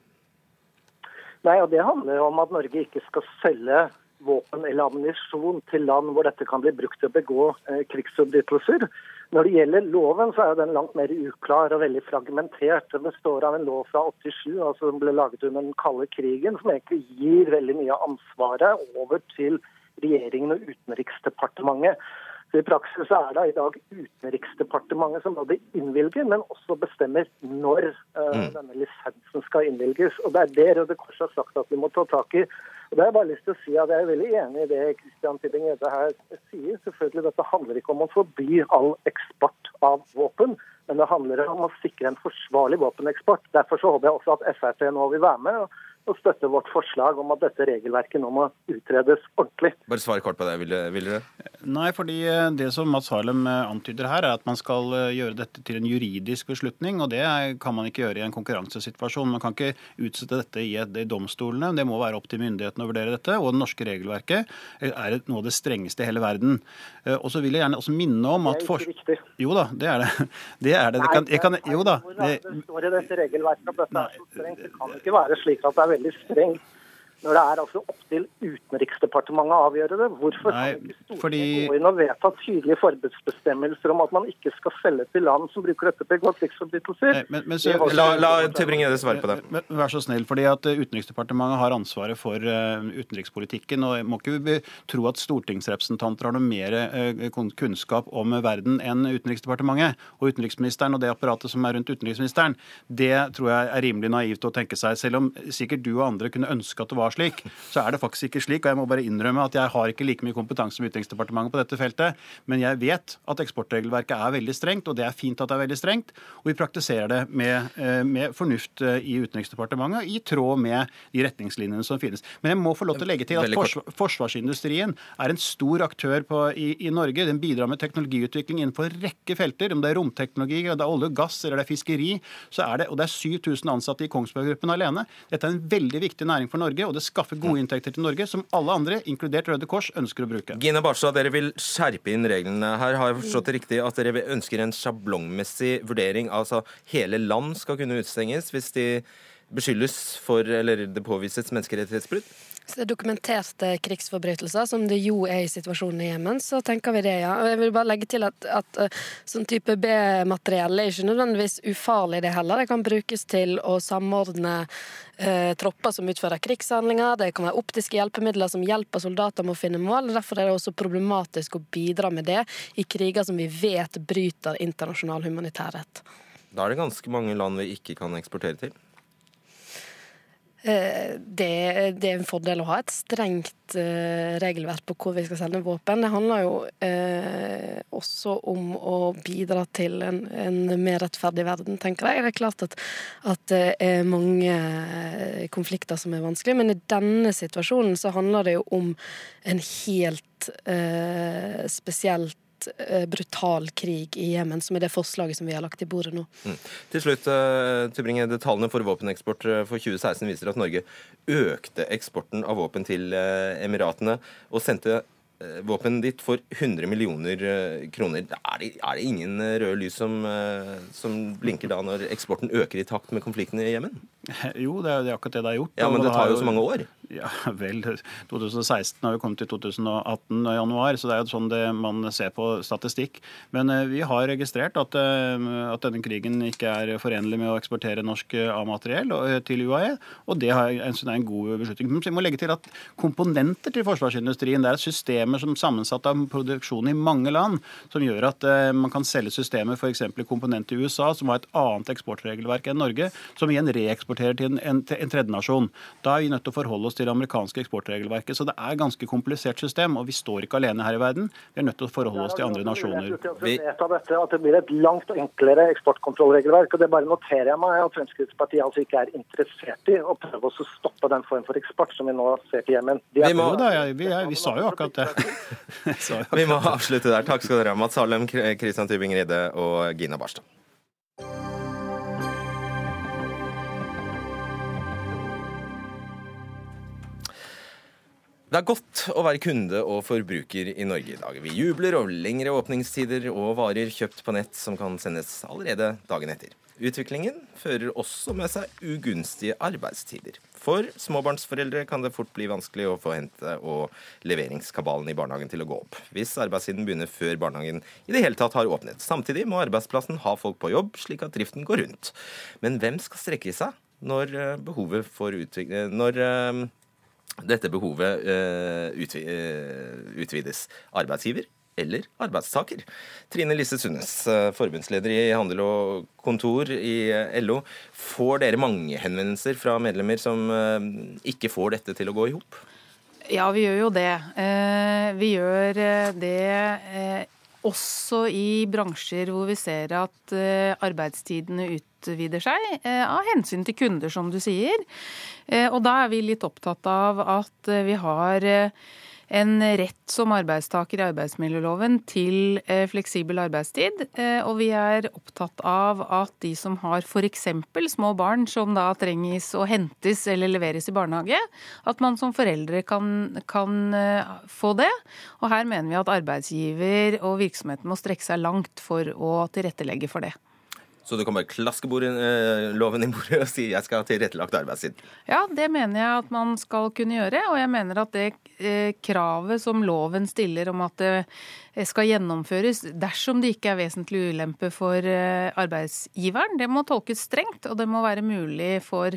Nei, og Det handler om at Norge ikke skal selge våpen eller ammunisjon til land hvor dette kan bli brukt til å begå eh, krigsforbrytelser. Når det gjelder loven, så er den langt mer uklar og veldig fragmentert. Den består av en lov fra 87 altså som ble laget under den kalde krigen, som egentlig gir veldig mye av ansvaret over til regjeringen og Utenriksdepartementet. Så I praksis er det i dag Utenriksdepartementet som både innvilger, men også bestemmer når uh, denne lisensen skal innvilges. Og Det er det Røde Kors har sagt at vi må ta tak i. Og det har Jeg bare lyst til å si at jeg er veldig enig i det Christian Tybing-Gjedde her sier. Selvfølgelig, Dette handler ikke om å forby all eksport av våpen, men det handler om å sikre en forsvarlig våpeneksport. Derfor så håper jeg også at Frp nå vil være med og støtter vårt forslag om at dette regelverket nå må utredes ordentlig. Bare svar kort på det, vil vil dere? Nei, fordi eh, det som Mats Harlem eh, antyder her, er at man skal eh, gjøre dette til en juridisk beslutning. Og det kan man ikke gjøre i en konkurransesituasjon. Man kan ikke utsette dette i, et, i domstolene. Det må være opp til myndighetene å vurdere dette. Og det norske regelverket er noe av det strengeste i hele verden. Og så vil jeg gjerne også minne om at Det er ikke viktig. Jo da, det er det. Det er det. det kan, jeg kan, jo da. Det, det står i dette regelverket at dette er så strengt. Det kan ikke være slik at det er veldig strengt når det er altså opp til Utenriksdepartementet å avgjøre det. Hvorfor Nei, kan ikke Stortinget fordi- gå inn og vedta tydelige forbudsbestemmelser om at man ikke skal selge til land som bruker dette til krigsforbrytelser? La, la Tybring-Gjedde svare på det. Men Vær så snill, fordi at eh, Utenriksdepartementet har ansvaret for uh, utenrikspolitikken. og jeg må ikke be- tro at stortingsrepresentanter har noe mer uh, kunnskap om verden enn Utenriksdepartementet. Og utenriksministeren og det apparatet som er rundt utenriksministeren. Det tror jeg er rimelig naivt å tenke seg. Selv om sikkert du og andre kunne ønske at det var slik, så er det faktisk ikke slik. Og jeg må bare innrømme at jeg har ikke like mye kompetanse som Utenriksdepartementet på dette feltet. Men jeg vet at eksportregelverket er veldig strengt, og det er fint at det er veldig strengt. Og vi praktiserer det med, eh, med fornuft eh, i Utenriksdepartementet, i tråd med de retningslinjene som finnes. Men jeg må få lov til å legge til at forsvar, forsvarsindustrien er en stor aktør på, i, i Norge. Den bidrar med teknologiutvikling innenfor en rekke felter. Om det er romteknologi, om det er olje og gass eller det er fiskeri. Så er det, og det er 7000 ansatte i Kongsberg Gruppen alene. Dette er en veldig viktig næring for Norge, og det skaffer gode inntekter til Norge, som alle andre, inkludert Røde Kors, ønsker å bruke. Gina Barstad, dere vil skjerpe inn reglene her. Har jeg forstått det riktig at dere ønsker en sjablongmessig vurdering? Altså hele land skal kunne utestenges hvis de beskyldes for eller det påvises menneskerettighetsbrudd? Så det er dokumenterte krigsforbrytelser, som det jo er i situasjonen i Jemen, så tenker vi det, ja. Og jeg vil bare legge til at, at eh, sånn type B-materiell er ikke nødvendigvis ufarlig, det heller. Det kan brukes til å samordne eh, tropper som utfører krigshandlinger. Det kan være optiske hjelpemidler som hjelper soldater med å finne mål. Derfor er det også problematisk å bidra med det i kriger som vi vet bryter internasjonal humanitærrett. Da er det ganske mange land vi ikke kan eksportere til. Eh, Det, det er en fordel å ha et strengt eh, regelverk på hvor vi skal sende våpen. Det handler jo eh, også om å bidra til en, en mer rettferdig verden, tenker jeg. Det er klart at, at det er mange konflikter som er vanskelige, men i denne situasjonen så handler det jo om en helt spesielt eh, brutal krig i Jemen, som er det forslaget som vi har lagt i bordet nå. Mm. Til slutt, uh, Tybring-Gjedde, Tallene for våpeneksport eh, for 2016 viser at Norge økte eksporten av våpen til eh, Emiratene og sendte eh, våpen dit for 100 millioner eh, kroner. Er det, er det ingen eh, røde lys som, eh, som blinker da når eksporten øker i takt med konflikten i Jemen? Jo, det er det er akkurat det det har gjort. Ja, men det tar jo så mange år. Ja, vel. 2016 har jo kommet til 2018 i januar, så det er jo sånn det man ser på statistikk. Men eh, vi har registrert at, eh, at denne krigen ikke er forenlig med å eksportere norsk eh, A-materiell til UAE, og det har- jeg er en god beslutning. Men vi må legge til at komponenter til forsvarsindustrien det er systemer som er sammensatt av produksjon i mange land, som gjør at man kan selge systemer f.eks. komponent til USA, som har et annet eksportregelverk enn Norge, som igjen reeksporterer til en, en, en tredjenasjon. Da er vi nødt til å forholde oss til det amerikanske eksportregelverket. Så det er et ganske komplisert system, og vi står ikke alene her i verden. Vi er nødt til å forholde oss til andre nasjoner. Vi av dette at det blir et langt enklere eksportkontrollregelverk. og Det bare noterer jeg meg at Fremskrittspartiet altså ikke er interessert i å prøve å stoppe den form for eksport som vi nå ser til Jemen. Vi må- vi, vi sa jo akkurat det. Vi må avslutte der. Takk skal dere ha, Mats Harlem, Kristian Tybing-Ride og Gina Barstad. Det er godt å være kunde og forbruker i Norge i dag. Vi jubler over lengre åpningstider og varer kjøpt på nett som kan sendes allerede dagen etter. Utviklingen fører også med seg ugunstige arbeidstider. For småbarnsforeldre kan det fort bli vanskelig å få hente- og leveringskabalen i barnehagen til å gå opp, hvis arbeidstiden begynner før barnehagen i det hele tatt har åpnet. Samtidig må arbeidsplassen ha folk på jobb, slik at driften går rundt. Men hvem skal strekke seg når eh, behovet for utvikling... Når eh, dette behovet eh, eh, utvides. Arbeidsgiver eller arbeidstaker. Trine Lise Sundnes, eh, forbundsleder i Handel og Kontor i LO. Får dere mange henvendelser fra medlemmer som ikke får dette til å gå i hop? Ja, vi gjør jo det. Vi gjør det også i bransjer hvor vi ser at arbeidstidene utvider seg, av hensyn til kunder, som du sier. Og da er vi litt opptatt av at vi har en rett som arbeidstaker i arbeidsmiljøloven til eh, fleksibel arbeidstid. Eh, og vi er opptatt av at de som har f.eks. små barn som da trenges å hentes eller leveres i barnehage, at man som foreldre kan, kan eh, få det. Og her mener vi at arbeidsgiver og virksomheten må strekke seg langt for å tilrettelegge for det. Så du kan bare klaske eh, loven i bordet og si 'jeg skal ha tilrettelagt arbeidstid'? Ja, det mener jeg at man skal kunne gjøre. Og jeg mener at det eh, kravet som loven stiller om at det eh, skal gjennomføres dersom det ikke er vesentlig ulempe for arbeidsgiveren, det må tolkes strengt. Og det må være mulig for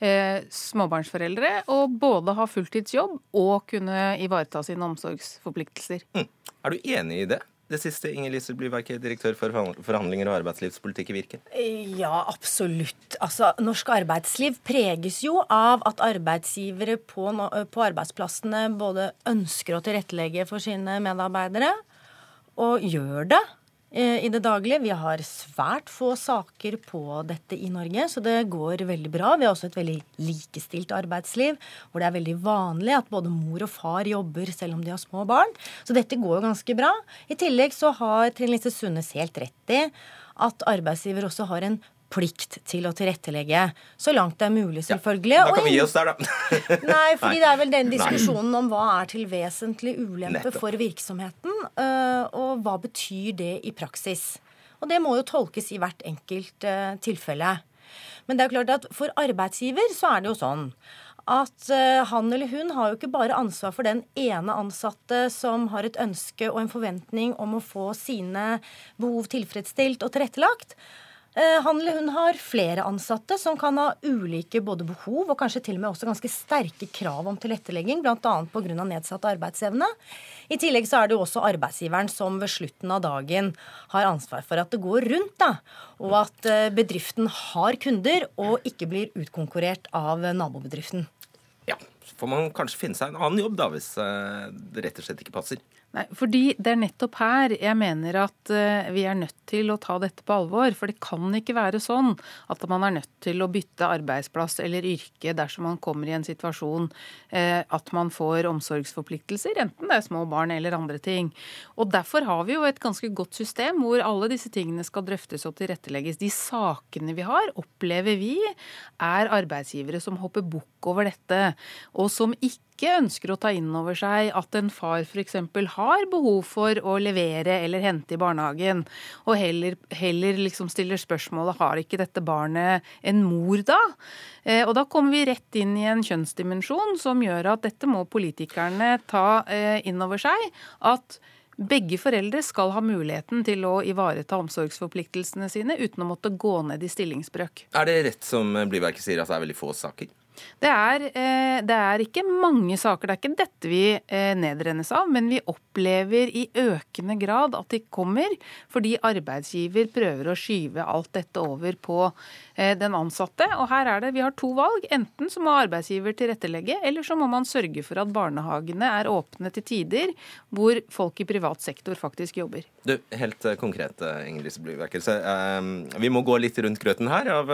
småbarnsforeldre å både ha fulltidsjobb og kunne ivareta sine omsorgsforpliktelser. Mm. Er du enig i det? Det siste, Inger Lise Blyverket, direktør for forhandlinger og arbeidslivspolitikk i Virke. Ja, absolutt. Altså, norsk arbeidsliv preges jo av at arbeidsgivere på, på arbeidsplassene både ønsker å tilrettelegge for sine medarbeidere, og gjør det. Eh, i det daglige. Vi har svært få saker på dette i Norge, så det går veldig bra. Vi har også et veldig likestilt arbeidsliv, hvor det er veldig vanlig at både mor og far jobber selv om de har små barn. Så dette går jo ganske bra. I tillegg så har Trine Lise Sundnes helt rett i at arbeidsgiver også har en plikt til å tilrettelegge. Så langt det er mulig, selvfølgelig. Ja, da kan vi gi oss der, da. nei, fordi det er vel den diskusjonen om hva er til vesentlig ulempe Nettopp. for virksomheten, øh, og hva betyr det i praksis. Og det må jo tolkes i hvert enkelt uh, tilfelle. Men det er klart at for arbeidsgiver så er det jo sånn at uh, han eller hun har jo ikke bare ansvar for den ene ansatte som har et ønske og en forventning om å få sine behov tilfredsstilt og tilrettelagt. Eh, han eller hun har flere ansatte som kan ha ulike både behov og kanskje til og med også ganske sterke krav om tilrettelegging, bl.a. pga. nedsatt arbeidsevne. I tillegg så er det jo også arbeidsgiveren som ved slutten av dagen har ansvar for at det går rundt, da, og at eh, bedriften har kunder og ikke blir utkonkurrert av nabobedriften. Ja, så får man kanskje finne seg en annen jobb da, hvis eh, det rett og slett ikke passer. Nei, fordi Det er nettopp her jeg mener at uh, vi er nødt til å ta dette på alvor. For det kan ikke være sånn at man er nødt til å bytte arbeidsplass eller yrke dersom man kommer i en situasjon uh, at man får omsorgsforpliktelser, enten det er små barn eller andre ting. Og Derfor har vi jo et ganske godt system hvor alle disse tingene skal drøftes og tilrettelegges. De sakene vi har, opplever vi er arbeidsgivere som hopper bukk over dette, og som ikke ikke ønsker å ta inn over seg at en far f.eks. har behov for å levere eller hente i barnehagen, og heller, heller liksom stiller spørsmålet har ikke dette barnet en mor da? Eh, og da kommer vi rett inn i en kjønnsdimensjon som gjør at dette må politikerne ta eh, inn over seg. at begge foreldre skal ha muligheten til å ivareta omsorgsforpliktelsene sine uten å måtte gå ned i stillingsbrøk. Er det rett som Blyverket sier, at det er veldig få saker? Det er, eh, det er, ikke mange saker, det er ikke dette vi eh, nedrennes av. Men vi opplever i økende grad at de kommer fordi arbeidsgiver prøver å skyve alt dette over på eh, den ansatte. Og her er det, vi har to valg. Enten så må arbeidsgiver tilrettelegge, eller så må man sørge for at barnehagene er åpne til tider hvor folk i privat sektor faktisk jobber. Du, Helt konkret, Ingrid Lise Blyverkel. Vi må gå litt rundt grøten her. av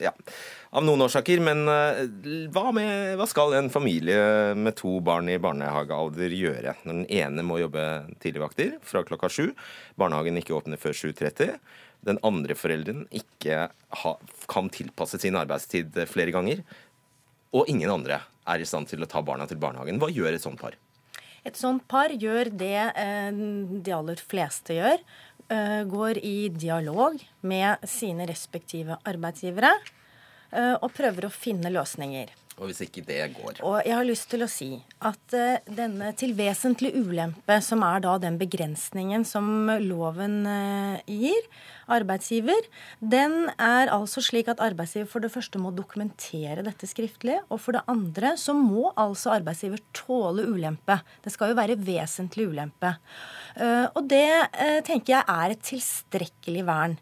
ja, av noen årsaker. Men eh, hva, med, hva, skal en familie med to barn i barnehagealder gjøre når den ene må jobbe tidligvakter fra klokka sju, barnehagen ikke åpner før 7.30, den andre forelderen ikke ha, kan tilpasse sin arbeidstid flere ganger, og ingen andre er i stand til å ta barna til barnehagen. Hva gjør et sånt par? Et sånt par gjør det eh, de aller fleste gjør. Eh, går i dialog med sine respektive arbeidsgivere og prøver å finne løsninger. Og hvis ikke det går? Og jeg har lyst til å si at uh, denne til vesentlig ulempe, som er da den begrensningen som loven uh, gir arbeidsgiver, den er altså slik at arbeidsgiver for det første må dokumentere dette skriftlig, og for det andre så må altså arbeidsgiver tåle ulempe. Det skal jo være vesentlig ulempe. Eh, og det eh, tenker jeg er et tilstrekkelig vern.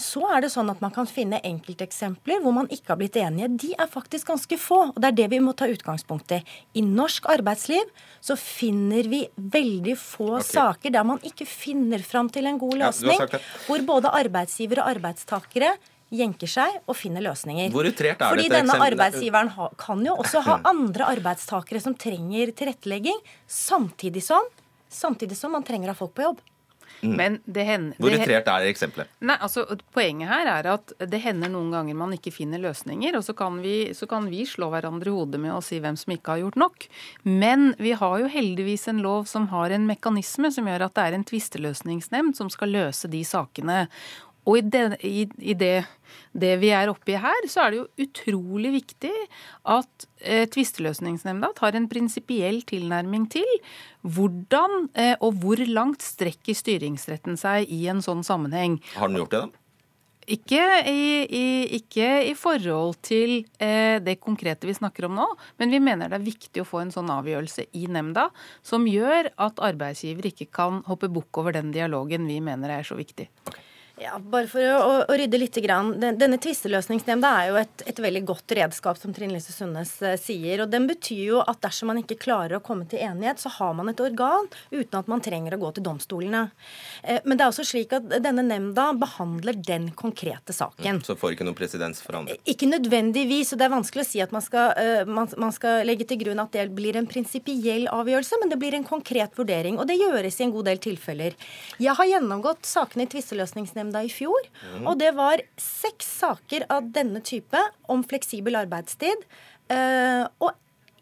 Så er det sånn at man kan finne enkelteksempler hvor man ikke har blitt enige. De er faktisk ganske få. Og det er det vi må ta utgangspunkt i. I norsk arbeidsliv så finner vi veldig få okay. saker der man ikke finner fram til en god løsning. ja, hvor både arbeidsgivere og arbeidstakere jenker seg og finner løsninger. Hvor utrert er Fordi dette denne eksempel? arbeidsgiveren ha, kan jo også ha andre arbeidstakere som trenger tilrettelegging, samtidig som, samtidig som man trenger å ha folk på jobb. Men det hender Hvor det- utrert er eksempelet? Nei, altså Poenget her er at det hender noen ganger man ikke finner løsninger, og så kan vi, så kan vi slå hverandre i hodet med å si hvem som ikke har gjort nok. Men vi har jo heldigvis en lov som har en mekanisme som gjør at det er en tvisteløsningsnemnd som skal løse de sakene. Og i det, i, i det, det vi er oppi her, så er det jo utrolig viktig at eh, tvisteløsningsnemnda tar en prinsipiell tilnærming til hvordan eh, og hvor langt strekker styringsretten seg i en sånn sammenheng. Har den gjort det, da? Ikke i, i, ikke i forhold til eh, det konkrete vi snakker om nå, men vi mener det er viktig å få en sånn avgjørelse i nemnda som gjør at arbeidsgiver ikke kan hoppe bukk over den dialogen vi mener er så viktig. Ja, bare for å, å, rydde litt. Grann. Den, denne tvisteløsningsnemnda er jo et, et veldig godt redskap, som Trine Lise Sundnes eh, sier. og Den betyr jo at dersom man ikke klarer å komme til enighet, så har man et organ uten at man trenger å gå til domstolene. Eh, men det er også slik at denne nemnda behandler den konkrete saken. Så får ikke noen presedens for andre. Ikke nødvendigvis, og det er vanskelig å si at man skal, eh, man, man skal legge til grunn at det blir en prinsipiell avgjørelse, men det blir en konkret vurdering. Og det gjøres i en god del tilfeller. Jeg har gjennomgått sakene i tvisteløsningsnemnda i fjor, Mm. og det var seks saker av denne type om fleksibel arbeidstid. Uh, og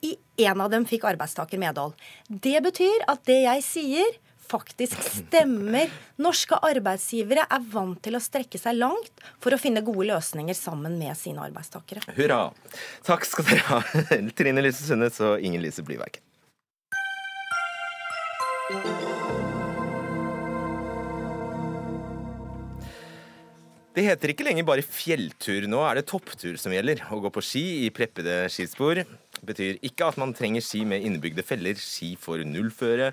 i én av dem fikk arbeidstaker medhold. Det betyr at det jeg sier, faktisk stemmer. Norske arbeidsgivere er vant til å strekke seg langt for å finne gode løsninger sammen med sine arbeidstakere. Hurra. Takk skal dere ha, Trine Lise Sundnes og Inger Lise Blyverk. Det heter ikke lenger bare fjelltur. Nå er det topptur som gjelder. Å gå på ski i preppede skispor betyr ikke at man trenger ski med innebygde feller. Ski for nullføre,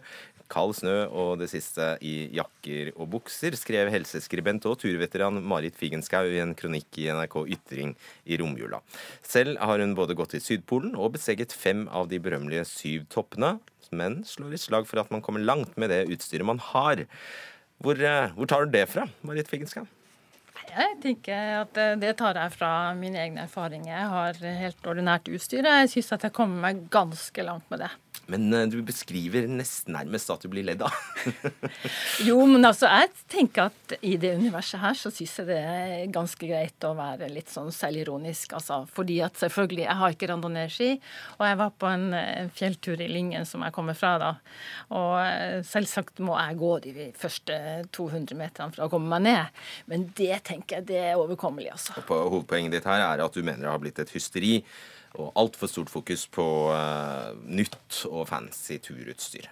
kald snø og det siste i jakker og bukser, skrev helseskribent og turveteran Marit Figenschou i en kronikk i NRK Ytring i romjula. Selv har hun både gått til Sydpolen og beseget fem av de berømmelige syv toppene, men slår et slag for at man kommer langt med det utstyret man har. Hvor, eh, hvor tar du det fra, Marit Figenschou? Jeg tenker at eh, det tar jeg fra mine egne erfaringer. Jeg har helt ordinært utstyr. Jeg syns at jeg kommer meg ganske langt med det. Men eh, du beskriver nesten nærmest at du blir ledd av. Jo, men altså, jeg tenker at i det universet her så syns jeg det er ganske greit å være litt sånn selvironisk, altså. Fordi at selvfølgelig, jeg har ikke randonee-ski, og jeg var på en, en fjelltur i Lyngen som jeg kommer fra da. Og eh, selvsagt må jeg gå de første 200 meterne for å komme meg ned. Men det tenker jeg det er overkommelig, altså. På Hovedpoenget ditt her er at du mener det har blitt et hysteri og altfor stort fokus på eh, nytt og fancy turutstyr.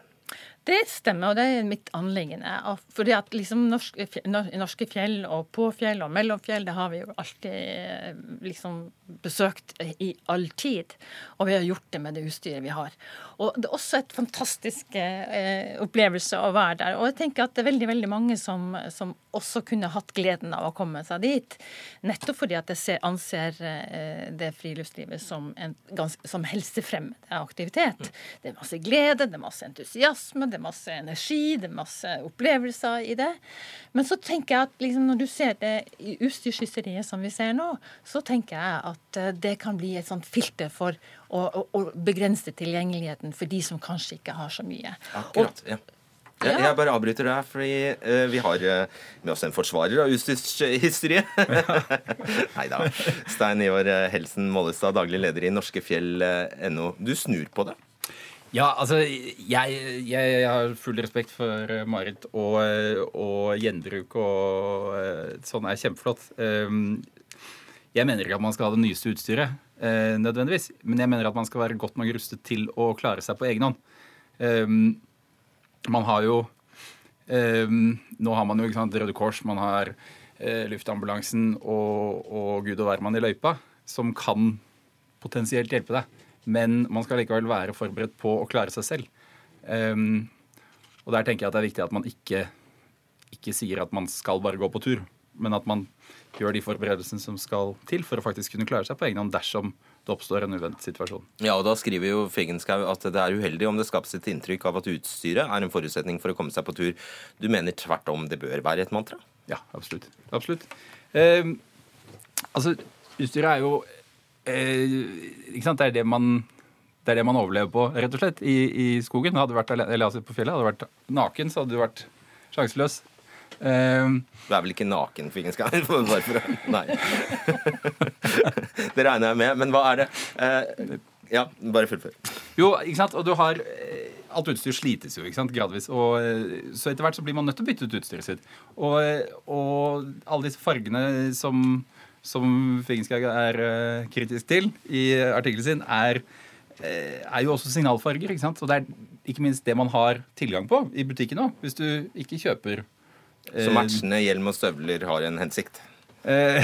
Det stemmer, og det er mitt anliggende. Fordi at liksom norske, norske fjell og på fjell og mellom fjell, det har vi jo alltid eh, liksom besøkt i all tid. Og vi har gjort det med det utstyret vi har. Og det er også et fantastisk eh, opplevelse å være der. Og jeg tenker at det er veldig, veldig mange som, som også kunne hatt gleden av å komme seg dit. Nettopp fordi at jeg ser, anser eh, det friluftslivet som en som helsefremmende aktivitet. Det er masse glede, det er masse entusiasme, det er masse energi, det er masse opplevelser i det. Men så tenker jeg at liksom, når du ser det i utstyrskysteriet som vi ser nå, så tenker jeg at eh, det kan bli et sånt filter for å, å, å begrense tilgjengeligheten for de som kanskje ikke har så mye. Akkurat, ja. Jeg, jeg bare avbryter deg, fordi uh, vi har uh, med oss en forsvarer av utstyrshysteriet. Nei da. Stein Ivar eh, Helsen Mollestad, daglig leder i norskefjell.no. Du snur på det? Ja, altså, jeg, jeg, har full respekt for Marit, og, og gjenbruk og sånn er kjempeflott. Um, Jeg mener ikke at man skal ha det nyeste utstyret, nødvendigvis, men jeg mener at man skal være godt nok rustet til å klare seg på egen hånd. Man har jo eh, Nå har man jo ikke sant, Røde Kors, man har eh, luftambulansen og, og gud og hvermann i løypa, som kan potensielt hjelpe deg. Men man skal likevel være forberedt på å klare seg selv. Um, og der tenker jeg at det er viktig at man ikke, ikke sier at man skal bare gå på tur, men at man gjør de forberedelsene som skal til for å faktisk kunne klare seg på egen hånd dersom det oppstår en uventet situasjon. Ja, og Da skriver jo Figenschou at det er uheldig om det skapes et inntrykk av at utstyret er en forutsetning for å komme seg på tur. Du mener tvert om det bør være et mantra? Ja, absolutt. absolutt. Eh, altså, utstyret er jo eh, ikke sant, Det er det man det er det man overlever på, rett og slett, i, i skogen. Hadde du vært, eller altså på fjellet, hadde du vært naken, så hadde du vært sjanseløs. Uh, du er vel ikke naken, Fingenskar? Bare for å Nei. det regner jeg med. Men hva er det? Uh, ja, bare fullfør. Jo, ikke sant. Og du har eh, Alt utstyr slites jo ikke sant, gradvis. Og, så etter hvert så blir man nødt til å bytte ut utstyret sitt. Og, og alle disse fargene som, som Fingenskag er kritisk til i artikkelen sin, er Eh, er jo også signalfarger. ikke sant? Og det er ikke minst det man har tilgang på i butikken òg, hvis du ikke kjøper Så eh, matchende hjelm og støvler har en hensikt? Eh,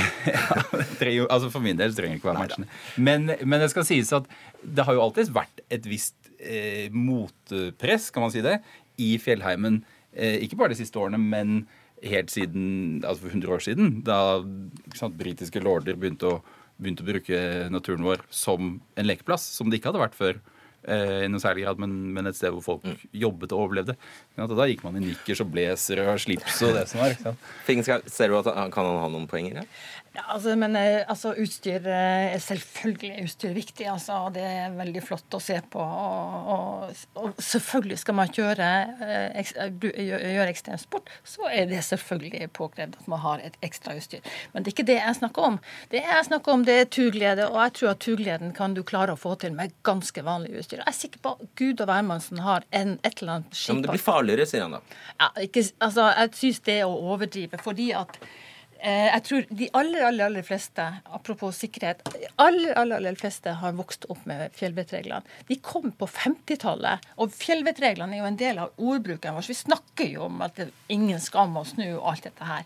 ja, altså For min del trenger det ikke være matchende. Men, men, det skal sies at det har jo alltid vært et visst eh, motpress, kan man si det, i fjellheimen. Eh, ikke bare de siste årene, men helt siden altså for 100 år siden, da sant, britiske lorder begynte å begynte å bruke naturen vår som en lekeplass, som det ikke hadde vært før. Eh, i noe særlig grad, men, men, et sted hvor folk mm. jobbet og overlevde. Ja, da gikk man i nikkers og blazer og slips og det som var. Ser du at Kan han ha noen poenger her? Ja, altså, men eh, altså, utstyr eh, er selvfølgelig utstyr viktig. Altså, det er veldig flott å se på. Og, og, og selvfølgelig skal man kjøre, ekstrem gjøre ekstremsport, så er det selvfølgelig påkrevd at man har et ekstra utstyr. Men det er ikke det jeg snakker om. Det jeg snakker om, det er turglede, og jeg tror at turgleden kan du klare å få til med ganske vanlig utstyr. Jeg er sikker på at Gud og hvermannsen har en, et eller annet skip. Ja, men det blir farligere, sier han da. Ja, ikke, altså, jeg syns det er å overdrive. fordi at Eh, jeg tror de aller, aller, aller fleste, apropos sikkerhet, aller, aller, aller fleste har vokst opp med fjellvettreglene. De kom på 50-tallet, og fjellvettreglene er jo en del av ordbruken vår. Vi snakker jo om at det er ingen skam å snu og alt dette her.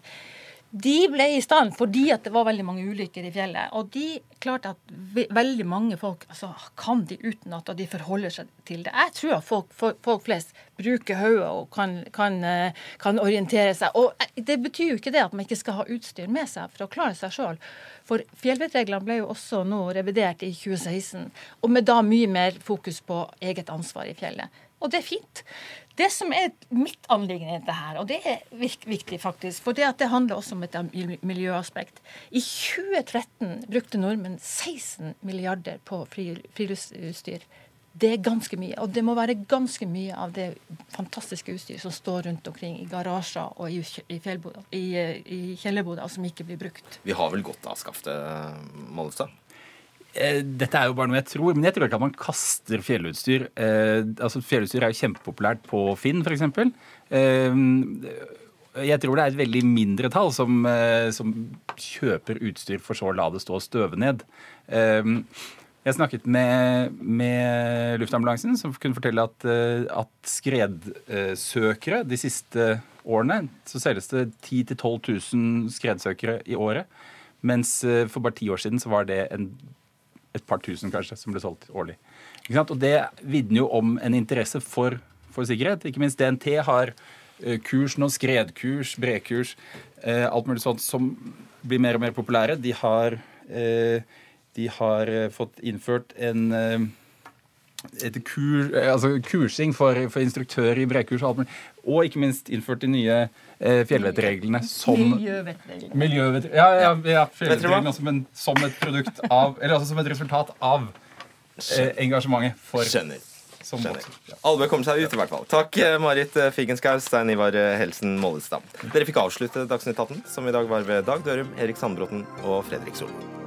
De ble i stand fordi at det var veldig mange ulykker i fjellet. Og de klarte at veldig mange folk altså, kan de utenat, og de forholder seg til det. Jeg tror at folk, folk flest bruker hodet og kan, kan, eh, kan, orientere seg. Og eh, det betyr jo ikke det at man ikke skal ha utstyr med seg for å klare seg sjøl. For fjellvettreglene ble jo også nå revidert i 2016, og med da mye mer fokus på eget ansvar i fjellet. Og det er fint. Det som er mitt anliggende i dette her, og det er viktig faktisk, for det, det handler også om et miljøaspekt. I 2013 brukte nordmenn 16 milliarder på friluftsutstyr. Det er ganske mye. Og det må være ganske mye av det fantastiske utstyret som står rundt omkring i garasjer og i, i, i, i kjellerboder, som ikke blir brukt. Vi har vel godt av å det, Mollestad? Eh, dette er jo bare noe jeg tror, men jeg tror ikke at man kaster fjellutstyr. Eh, altså Fjellutstyr er jo kjempepopulært på Finn, f.eks. Eh, jeg tror det er et veldig mindre tall som, som, kjøper utstyr for så å la det stå og støve ned. Jeg snakket med, med, luftambulansen, som kunne fortelle at, at skredsøkere de siste årene så selges det 10 000-12 000 skredsøkere i året. Mens for bare ti år siden så var det en et par tusen kanskje, som ble solgt årlig. Og Det vitner jo om en interesse for, for, sikkerhet. Ikke minst DNT har uh, kurs nå, skredkurs, brekurs, uh, alt mulig sånt som blir mer og mer populære. De har, uh, de har fått innført en et kur, altså kursing for, for instruktører i brekurs og alt mulig. Og ikke minst innført de nye eh, fjellvettreglene som Miljøvettreglene. Miljøvett, ja, ja, ja fjellvettreglene som, som, et produkt av Eller altså som et resultat av eh, engasjementet for Skjønner. Skjønner. Albø kommer seg ut, i hvert fall. Takk, eh, Marit Figenschou, Stein Ivar eh, Helsen Mollestad. Dere fikk avslutte Dagsnytt 18, som i dag var ved Dag Dørum, Erik Sandbråten og Fredrik Solvang.